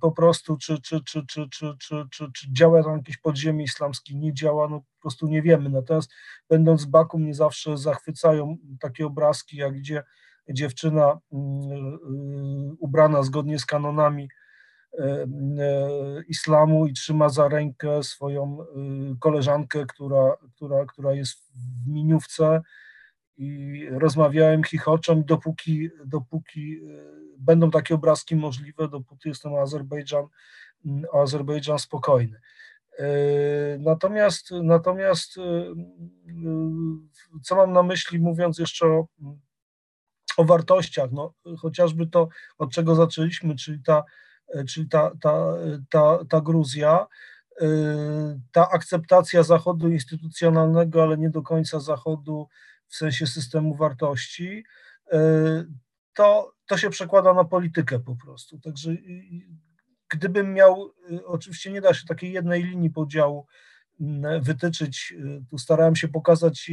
po prostu, czy, czy, czy, czy, czy, czy, czy, czy działa tam jakieś podziemie islamskie, nie działa, no po prostu nie wiemy. Natomiast będąc w Baku mnie zawsze zachwycają takie obrazki, jak gdzie dziewczyna yy, ubrana zgodnie z kanonami islamu i trzyma za rękę swoją e, koleżankę, która, która, która jest w miniówce i rozmawiałem, chichoczem, dopóki, dopóki e, będą takie obrazki możliwe, dopóty jest ten Azerbejdżan, Azerbejdżan spokojny. E, Natomiast, natomiast e, e, co mam na myśli, mówiąc jeszcze o, o wartościach, no, chociażby to, od czego zaczęliśmy, czyli ta, czyli ta, ta, ta, ta Gruzja, y, ta akceptacja Zachodu instytucjonalnego, ale nie do końca Zachodu w sensie systemu wartości, y, to, to się przekłada na politykę po prostu. Także gdybym miał, oczywiście nie da się takiej jednej linii podziału wytyczyć, tu starałem się pokazać,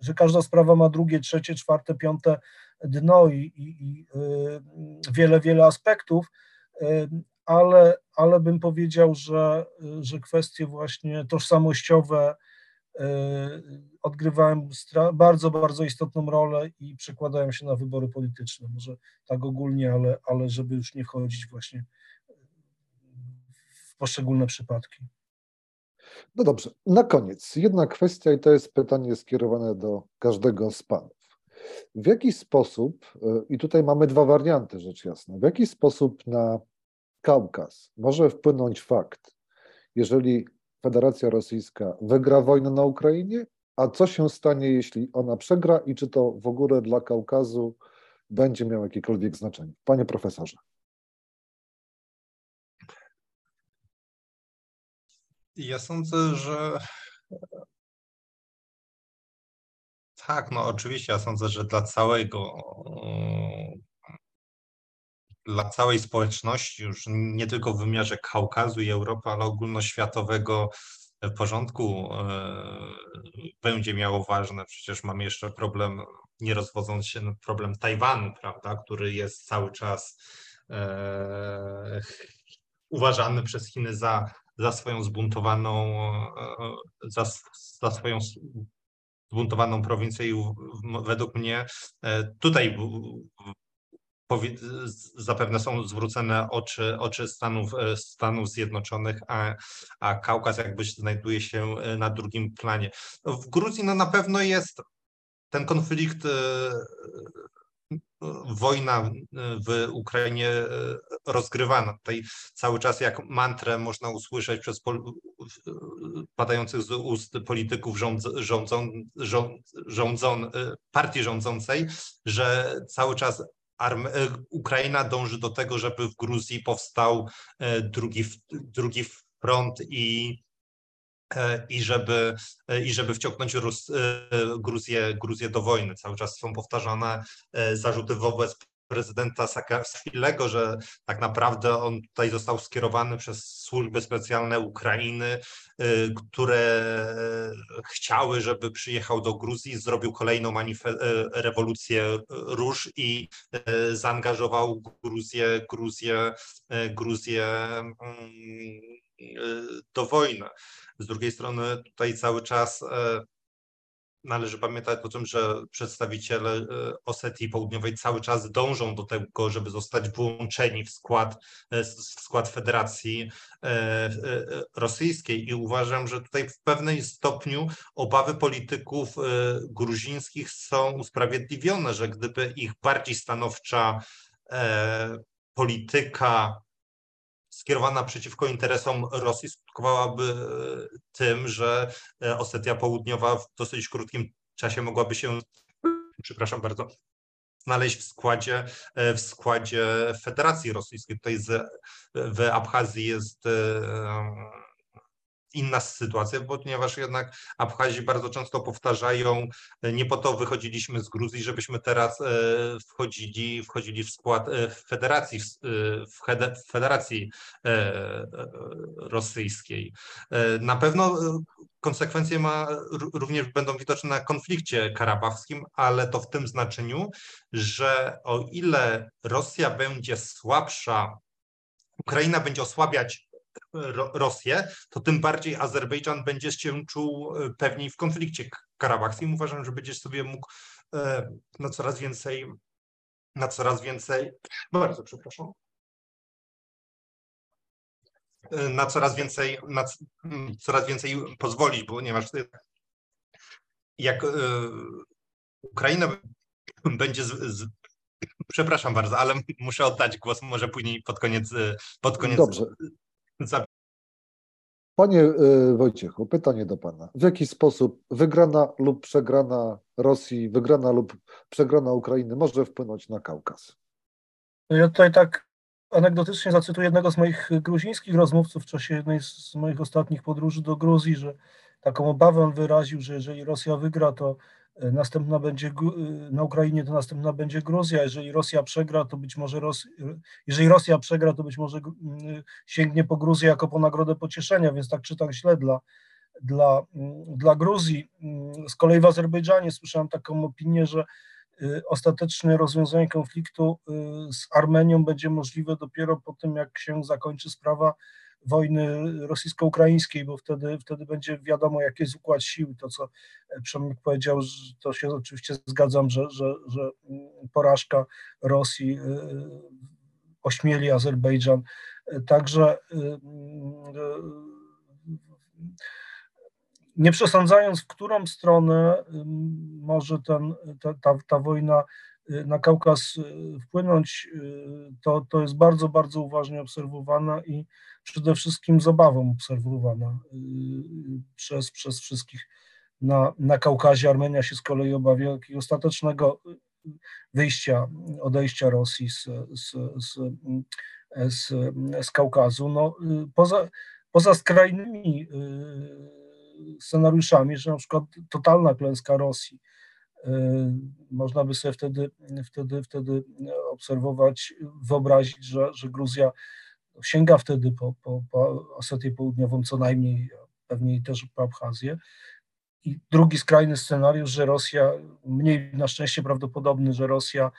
że każda sprawa ma drugie, trzecie, czwarte, piąte dno i, i, i wiele, wiele aspektów, ale, ale bym powiedział, że, że kwestie właśnie tożsamościowe odgrywają stra- bardzo, bardzo istotną rolę i przekładają się na wybory polityczne. Może tak ogólnie, ale, ale żeby już nie wchodzić właśnie w poszczególne przypadki. No dobrze, na koniec jedna kwestia i to jest pytanie skierowane do każdego z panów. W jaki sposób, y, i tutaj mamy dwa warianty rzecz jasna, w jaki sposób na Kaukaz może wpłynąć fakt, jeżeli Federacja Rosyjska wygra wojnę na Ukrainie, a co się stanie, jeśli ona przegra i czy to w ogóle dla Kaukazu będzie miało jakiekolwiek znaczenie? Panie profesorze. Ja sądzę, że tak, no oczywiście, ja sądzę, że dla całego, dla całej społeczności, już nie tylko w wymiarze Kaukazu i Europy, ale ogólnoświatowego porządku e, będzie miało ważne. Przecież mamy jeszcze problem, nie rozwodząc się, no, problem Tajwanu, prawda, który jest cały czas e, uważany przez Chiny za, za swoją zbuntowaną, e, za, za swoją zbuntowaną prowincję i według mnie e, tutaj zapewne są zwrócone oczy, oczy Stanów, e, Stanów Zjednoczonych, a, a Kaukaz jakby znajduje się e, na drugim planie. W Gruzji no na pewno jest ten konflikt, e, wojna w Ukrainie rozgrywana. Tutaj cały czas jak mantrę można usłyszeć przez padających z ust polityków rządz, rządzą, rząd, rządzą, partii rządzącej, że cały czas E, Ukraina dąży do tego, żeby w Gruzji powstał e, drugi, drugi front i e, i żeby, i żeby wciągnąć Rus, Gruzję, Gruzję do wojny. Cały czas są powtarzane zarzuty wobec prezydenta Saakaszwilego, że tak naprawdę on tutaj został skierowany przez służby specjalne Ukrainy, e, które chciały, żeby przyjechał do Gruzji, zrobił kolejną e, rewolucję róż i zaangażował Gruzję, Gruzję, Gruzję mm, do wojny. Z drugiej strony tutaj cały czas należy pamiętać o tym, że przedstawiciele e, Osetii Południowej cały czas dążą do tego, żeby zostać włączeni w skład, e, w skład Federacji e, Rosyjskiej. I uważam, że tutaj w pewnym stopniu obawy polityków gruzińskich są usprawiedliwione, że gdyby ich bardziej stanowcza polityka skierowana przeciwko interesom Rosji skutkowałaby e, tym, że e, Osetia Południowa w dosyć krótkim czasie mogłaby się, przepraszam bardzo, znaleźć w składzie, e, w składzie Federacji Rosyjskiej. Tutaj z, w Abchazji jest inna sytuacja, ponieważ jednak Abchazji bardzo często powtarzają, e, nie po to wychodziliśmy z Gruzji, żebyśmy teraz e, wchodzili, wchodzili w skład e, federacji, w, federacji rosyjskiej. Na pewno konsekwencje ma, również będą widoczne na konflikcie karabachskim, ale to w tym znaczeniu, że o ile Rosja będzie słabsza, Ukraina będzie osłabiać Ro- Rosję, to tym bardziej Azerbejdżan będzie się czuł e, pewniej w konflikcie karabachskim. Uważam, że będzie sobie mógł e, na coraz więcej, na coraz więcej, bardzo przepraszam, E, na coraz więcej, na c- mm, coraz więcej pozwolić, ponieważ e, jak Ukraina będzie z, z, przepraszam bardzo, ale muszę oddać głos może później pod koniec, pod koniec Dobrze. Panie y, Wojciechu, pytanie do Pana. W jaki sposób wygrana lub przegrana Rosji, wygrana lub przegrana Ukrainy może wpłynąć na Kaukaz? Ja tutaj tak anegdotycznie zacytuję jednego z moich gruzińskich rozmówców w czasie jednej z moich ostatnich podróży do Gruzji, że taką obawę wyraził, że jeżeli Rosja wygra, to następna będzie e, na Ukrainie, to następna będzie Gruzja. Jeżeli Rosja przegra, to być może Ros... jeżeli Rosja przegra, to być może mm, sięgnie po Gruzję jako po nagrodę pocieszenia, więc tak czy tak źle dla, dla, mm, dla Gruzji. Mm, Z kolei w Azerbejdżanie słyszałem taką opinię, że y, ostateczne rozwiązanie konfliktu y, z Armenią będzie możliwe dopiero po tym, jak się zakończy sprawa wojny rosyjsko-ukraińskiej, bo wtedy, wtedy będzie wiadomo, jaki jest układ sił. To, co Przemyk powiedział, że to się oczywiście zgadzam, że, że, że mm, porażka Rosji y, ośmieli Azerbejdżan. Y, Także y, nie przesądzając, w którą stronę może ten, ta, ta, ta wojna na Kaukaz y, wpłynąć, y, to, to jest bardzo, bardzo uważnie obserwowana i przede wszystkim z obawą obserwowana y, przez, przez wszystkich na, na Kaukazie. Armenia się z kolei obawia takiego ostatecznego wyjścia, odejścia Rosji z, z, z, z, z Kaukazu. No, poza, poza skrajnymi scenariuszami, że na przykład totalna klęska Rosji, można by sobie wtedy, wtedy, wtedy obserwować, wyobrazić, że, że Gruzja sięga wtedy po, po, po Osetię Południową co najmniej, pewnie też po Abchazję. I drugi skrajny scenariusz, że Rosja, mniej na szczęście prawdopodobny, że Rosja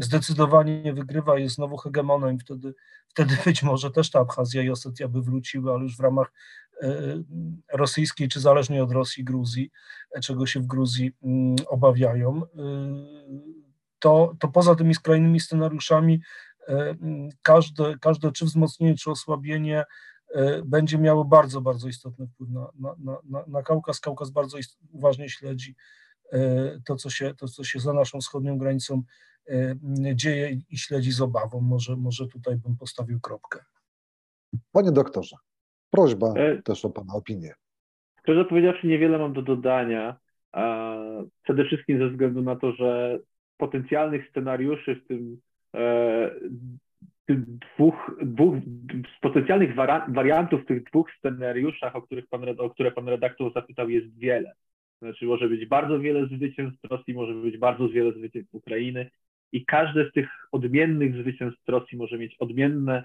zdecydowanie wygrywa, jest znowu hegemonem wtedy, wtedy być może też ta Abchazja i Osetia by wróciły, ale już w ramach rosyjskiej, czy zależnie od Rosji, Gruzji, e, czego się w Gruzji mm, obawiają. To, to poza tymi skrajnymi scenariuszami każde, każde czy wzmocnienie, czy osłabienie będzie miało bardzo, bardzo istotny wpływ na, na, na, na Kaukaz. Kaukaz bardzo uważnie śledzi to co, się, to, co się za naszą wschodnią granicą dzieje i śledzi z obawą. Może, może tutaj bym postawił kropkę. Panie doktorze, prośba E- też o Pana opinię. Szczerze powiedziawszy, niewiele mam do dodania. Przede wszystkim ze względu na to, że potencjalnych scenariuszy w tym, e, tym dwóch, dwóch z potencjalnych wariantów w tych dwóch scenariuszach, o, których pan, o które pan redaktor zapytał, jest wiele. Znaczy może być bardzo wiele zwycięstw Rosji, może być bardzo wiele zwycięstw Ukrainy i każde z tych odmiennych zwycięstw Rosji może mieć odmienne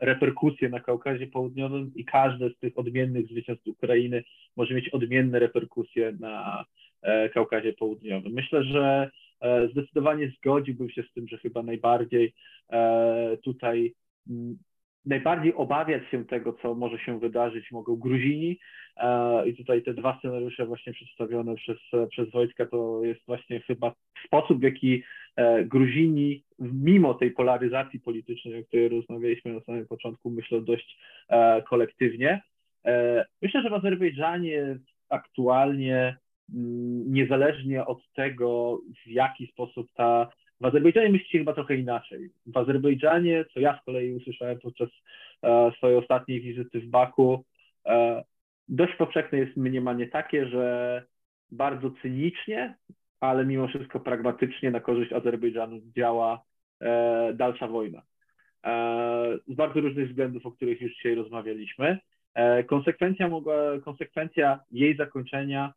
reperkusje na Kaukazie Południowym i każde z tych odmiennych zwycięstw Ukrainy może mieć odmienne reperkusje na e, Kaukazie Południowym. Myślę, że e, zdecydowanie zgodziłbym się z tym, że chyba najbardziej e, tutaj m, najbardziej obawiać się tego, co może się wydarzyć, mogą Gruzini. E, I tutaj te dwa scenariusze właśnie przedstawione przez, przez wojska to jest właśnie chyba sposób, w jaki e, Gruzini, mimo tej polaryzacji politycznej, o której rozmawialiśmy na samym początku, myślę dość e, kolektywnie. Myślę, że w Azerbejdżanie aktualnie, mm, niezależnie od tego, w jaki sposób ta. W Azerbejdżanie myślicie chyba trochę inaczej. W Azerbejdżanie, co ja z kolei usłyszałem podczas e, swojej ostatniej wizyty w Baku, e, dość powszechne jest mniemanie takie, że bardzo cynicznie, ale mimo wszystko pragmatycznie na korzyść Azerbejdżanu działa e, dalsza wojna. E, z bardzo różnych względów, o których już dzisiaj rozmawialiśmy. E, konsekwencja, mogła, konsekwencja jej zakończenia,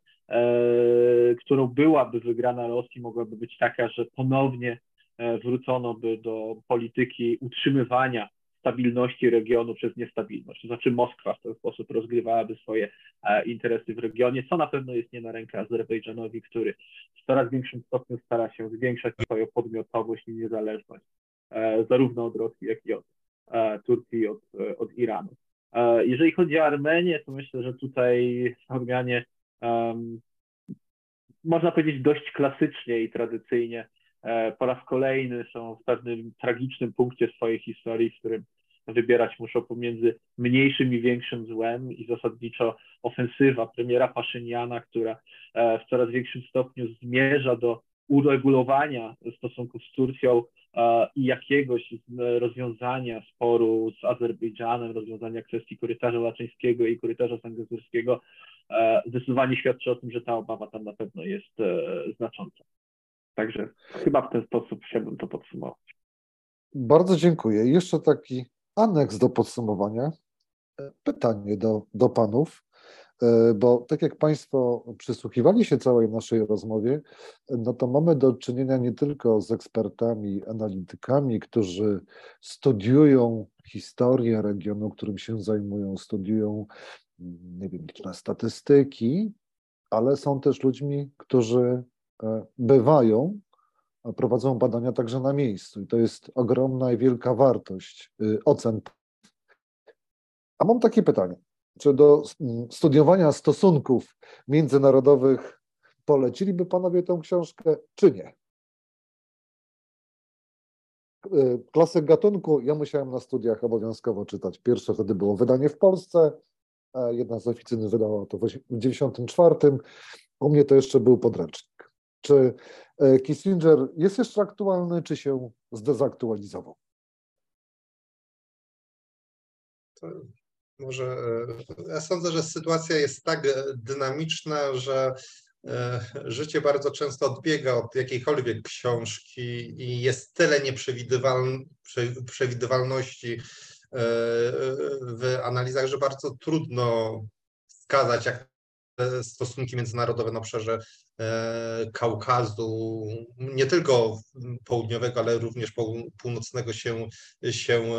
którą byłaby wygrana Rosji, mogłaby być taka, że ponownie e, wrócono by do polityki utrzymywania stabilności regionu przez niestabilność. To znaczy Moskwa w ten sposób rozgrywałaby swoje e, interesy w regionie, co na pewno jest nie na rękę Azerbejdżanowi, który w coraz większym stopniu stara się zwiększać swoją podmiotowość i niezależność, e, zarówno od Rosji, jak i od e, Turcji, od, e, od Iranu. E, Jeżeli chodzi o Armenię, to myślę, że tutaj Armianie um, można powiedzieć dość klasycznie i tradycyjnie. E, po raz kolejny są w pewnym tragicznym punkcie swojej historii, w którym wybierać muszą pomiędzy mniejszym i większym złem i zasadniczo ofensywa premiera Paszyniana, która e, w coraz większym stopniu zmierza do uregulowania stosunków z Turcją e, i jakiegoś rozwiązania sporu z Azerbejdżanem, rozwiązania kwestii korytarza laczyńskiego i korytarza sangazurskiego, zdecydowanie świadczy o tym, że ta obawa tam na pewno jest e, znacząca. Także chyba w ten sposób chciałbym to podsumować. Bardzo dziękuję. Jeszcze taki aneks do podsumowania. E, Pytanie do, do panów, e, bo tak jak Państwo przysłuchiwali się całej naszej rozmowie, e, no to mamy do czynienia nie tylko z ekspertami, analitykami, którzy studiują historię regionu, którym się zajmują, studiują, nie wiem, liczne statystyki, ale są też ludźmi, którzy e, bywają prowadzą badania także na miejscu i to jest ogromna i wielka wartość y, ocen. A mam takie pytanie. Czy do mm, studiowania stosunków międzynarodowych poleciliby panowie tę książkę, czy nie? Y, Klasyk gatunku ja musiałem na studiach obowiązkowo czytać. Pierwsze wtedy było wydanie w Polsce, jedna z oficyny wydała to w 1994. U mnie to jeszcze był podręcznik. Czy e, Kissinger jest jeszcze aktualny, czy się zdezaktualizował? To może e, ja sądzę, że sytuacja jest tak e, dynamiczna, że życie bardzo często odbiega od jakiejkolwiek książki i jest tyle nieprzewidywaln- prze- przewidywalności e, w analizach, że bardzo trudno wskazać, jak stosunki międzynarodowe na obszarze e, Kaukazu, nie tylko południowego, ale również pół- północnego się, się,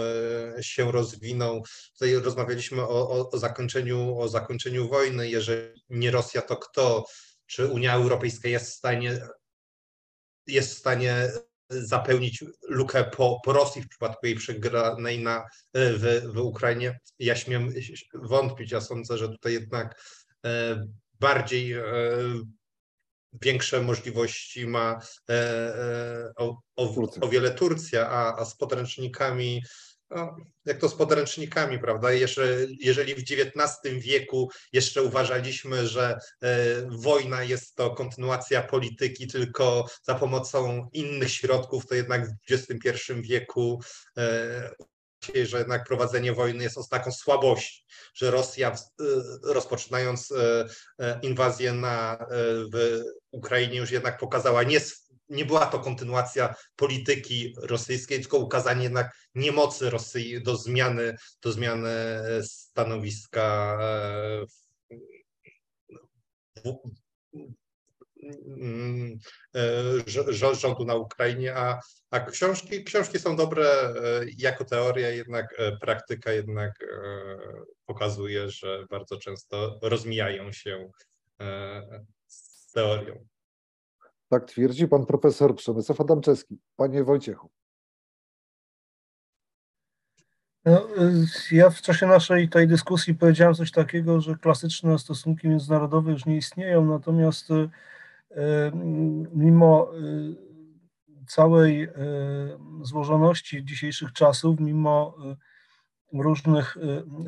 e, się rozwiną. Tutaj rozmawialiśmy o, o, zakończeniu, o zakończeniu wojny. Jeżeli nie Rosja, to kto? Czy Unia Europejska jest w stanie, jest w stanie zapełnić lukę po, po Rosji w przypadku jej przegranej na, w, w Ukrainie? Ja śmiem wątpić. Ja sądzę, że tutaj jednak e, bardziej e, większe możliwości ma e, e, o, o, o wiele Turcja, a, a z podręcznikami, no, jak to z podręcznikami, prawda? Jeżeli w XIX wieku jeszcze uważaliśmy, że e, wojna jest to kontynuacja polityki tylko za pomocą innych środków, to jednak w XXI wieku e, że jednak prowadzenie wojny jest oznaką słabości, że Rosja e, rozpoczynając inwazję na, w Ukrainie już jednak pokazała, nie, nie była to kontynuacja polityki rosyjskiej, tylko ukazanie jednak niemocy Rosji do zmiany, do zmiany stanowiska e, w- mm, e, rz- rz- rządu na Ukrainie, a, a książki, książki są dobre e, jako teoria, jednak praktyka jednak pokazuje, że bardzo często rozmijają się z teorią. Tak twierdzi pan profesor Przemysław Adamczewski. Panie Wojciechu. No, y, ja w czasie naszej tej dyskusji powiedziałem coś takiego, że klasyczne stosunki międzynarodowe już nie istnieją, natomiast y, y, mimo całej złożoności dzisiejszych czasów, mimo różnych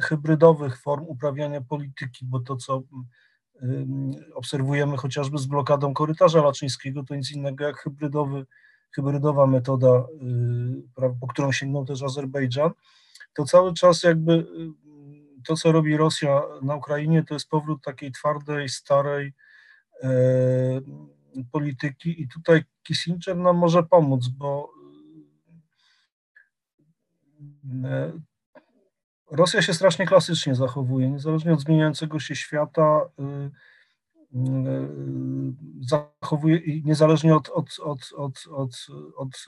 hybrydowych form uprawiania polityki, bo to, co obserwujemy chociażby z blokadą korytarza laczyńskiego, to nic innego jak hybrydowy, hybrydowa metoda, y, po którą sięgnął też Azerbejdżan, to cały czas jakby y, to, co robi Rosja na Ukrainie, to jest powrót takiej twardej, starej e, polityki. I tutaj Kissinger nam może pomóc, bo e, Rosja się strasznie klasycznie zachowuje, niezależnie od zmieniającego się świata, y, y, zachowuje niezależnie od, od, od, od, od, od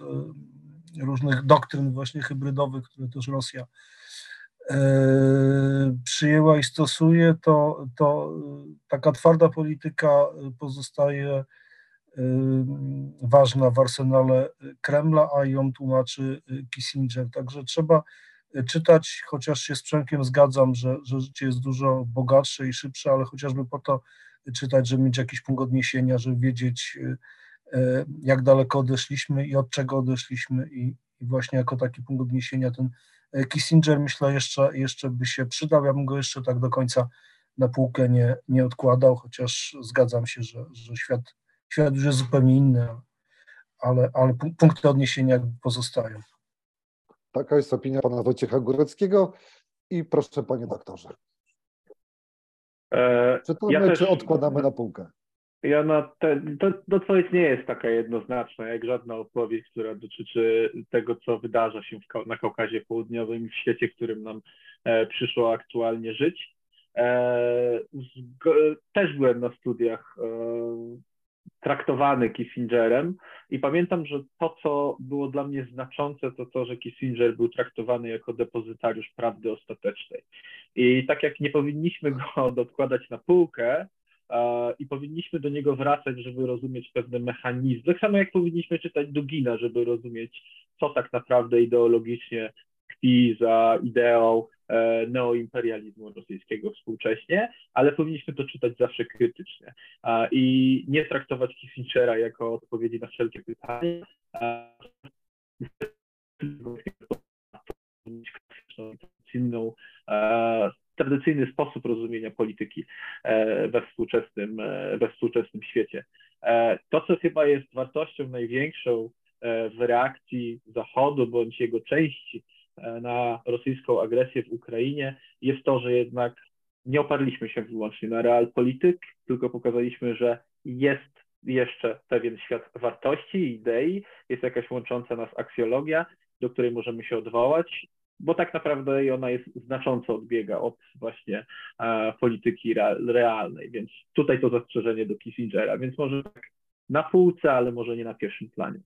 y, różnych doktryn właśnie hybrydowych, które też Rosja przyjęła i stosuje, to, to taka twarda polityka pozostaje ważna w arsenale Kremla, a ją tłumaczy Kissinger. Także trzeba czytać, chociaż się z Przemkiem zgadzam, że, że życie jest dużo bogatsze i szybsze, ale chociażby po to czytać, żeby mieć jakiś punkt odniesienia, żeby wiedzieć, y, y, jak daleko odeszliśmy i od czego odeszliśmy i, i właśnie jako taki punkt odniesienia ten y, Kissinger myślę jeszcze, jeszcze by się przydał, ja bym go jeszcze tak do końca na półkę nie, nie odkładał, chociaż zgadzam się, że, że świat, świat już jest zupełnie inny, ale, ale pu- punkty odniesienia pozostają. Taka jest opinia pana Wojciecha Góreckiego. I proszę, panie doktorze. E, Czytamy, Ja też- czy odkładamy na półkę? Ja na te, to, to odpowiedź nie jest taka jednoznaczna, jak żadna odpowiedź, która dotyczy tego, co wydarza się w, na Kaukazie Południowym i w świecie, w którym nam e, przyszło aktualnie żyć. E, zgo- też byłem na studiach e, traktowany Kissingerem i pamiętam, że to, co było dla mnie znaczące, to to, że Kissinger był traktowany jako depozytariusz prawdy ostatecznej. I tak jak nie powinniśmy go [laughs] odkładać na półkę, e, i powinniśmy do niego wracać, żeby rozumieć pewne mechanizmy. Tak samo jak powinniśmy czytać Dugina, żeby rozumieć, co tak naprawdę ideologicznie tkwi za ideą neoimperializmu rosyjskiego współcześnie, ale powinniśmy to czytać zawsze krytycznie i nie traktować Kissingera jako odpowiedzi na wszelkie pytania. tradycyjną, e, tradycyjny sposób rozumienia polityki e, we współczesnym, e, we współczesnym świecie. E, To, co chyba jest wartością największą e, w reakcji Zachodu bądź jego części e, na rosyjską agresję w Ukrainie, jest to, że jednak nie oparliśmy się wyłącznie na realpolityk, tylko pokazaliśmy, że jest jeszcze pewien świat wartości idei, jest jakaś łącząca nas aksjologia, do której możemy się odwołać, bo tak naprawdę i ona jest znacząco odbiega od właśnie e, polityki re, realnej, więc tutaj to zastrzeżenie do Kissingera, więc może tak na półce, ale może nie na pierwszym planie.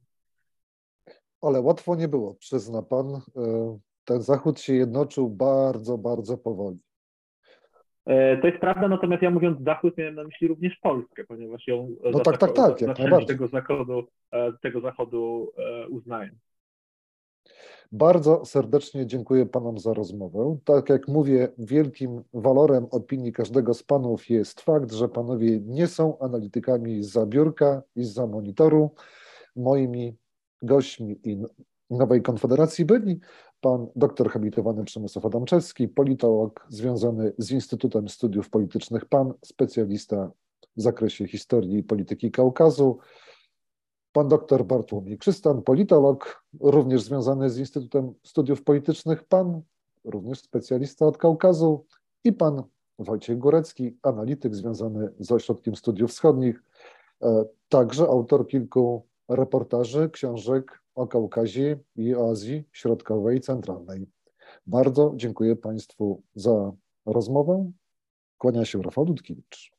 Ale łatwo nie było, przyzna pan. E, Ten Zachód się jednoczył bardzo, bardzo powoli. E, To jest prawda, natomiast ja mówiąc Zachód miałem na myśli również Polskę, ponieważ ją e, No tak, tak, tak, za- jak tego zachodu, tego zachodu uznają. Bardzo serdecznie dziękuję Panom za rozmowę. Tak jak mówię, wielkim walorem opinii każdego z Panów jest fakt, że Panowie nie są analitykami z biurka i za monitoru. Moimi gośćmi i Nowej Konfederacji byli pan doktor habilitowany Przemysław Adamczewski, politolog związany z Instytutem Studiów Politycznych PAN, specjalista w zakresie historii i polityki Kaukazu, pan doktor Bartłomiej Przystan, politolog, również związany z Instytutem Studiów Politycznych PAN, również specjalista od Kaukazu i pan Wojciech Górecki, analityk związany z Ośrodkiem Studiów Wschodnich, e, także autor kilku reportaży, książek o Kaukazie i o Azji Środkowej i Centralnej. Bardzo dziękuję Państwu za rozmowę. Kłania się Rafał Dudkiewicz.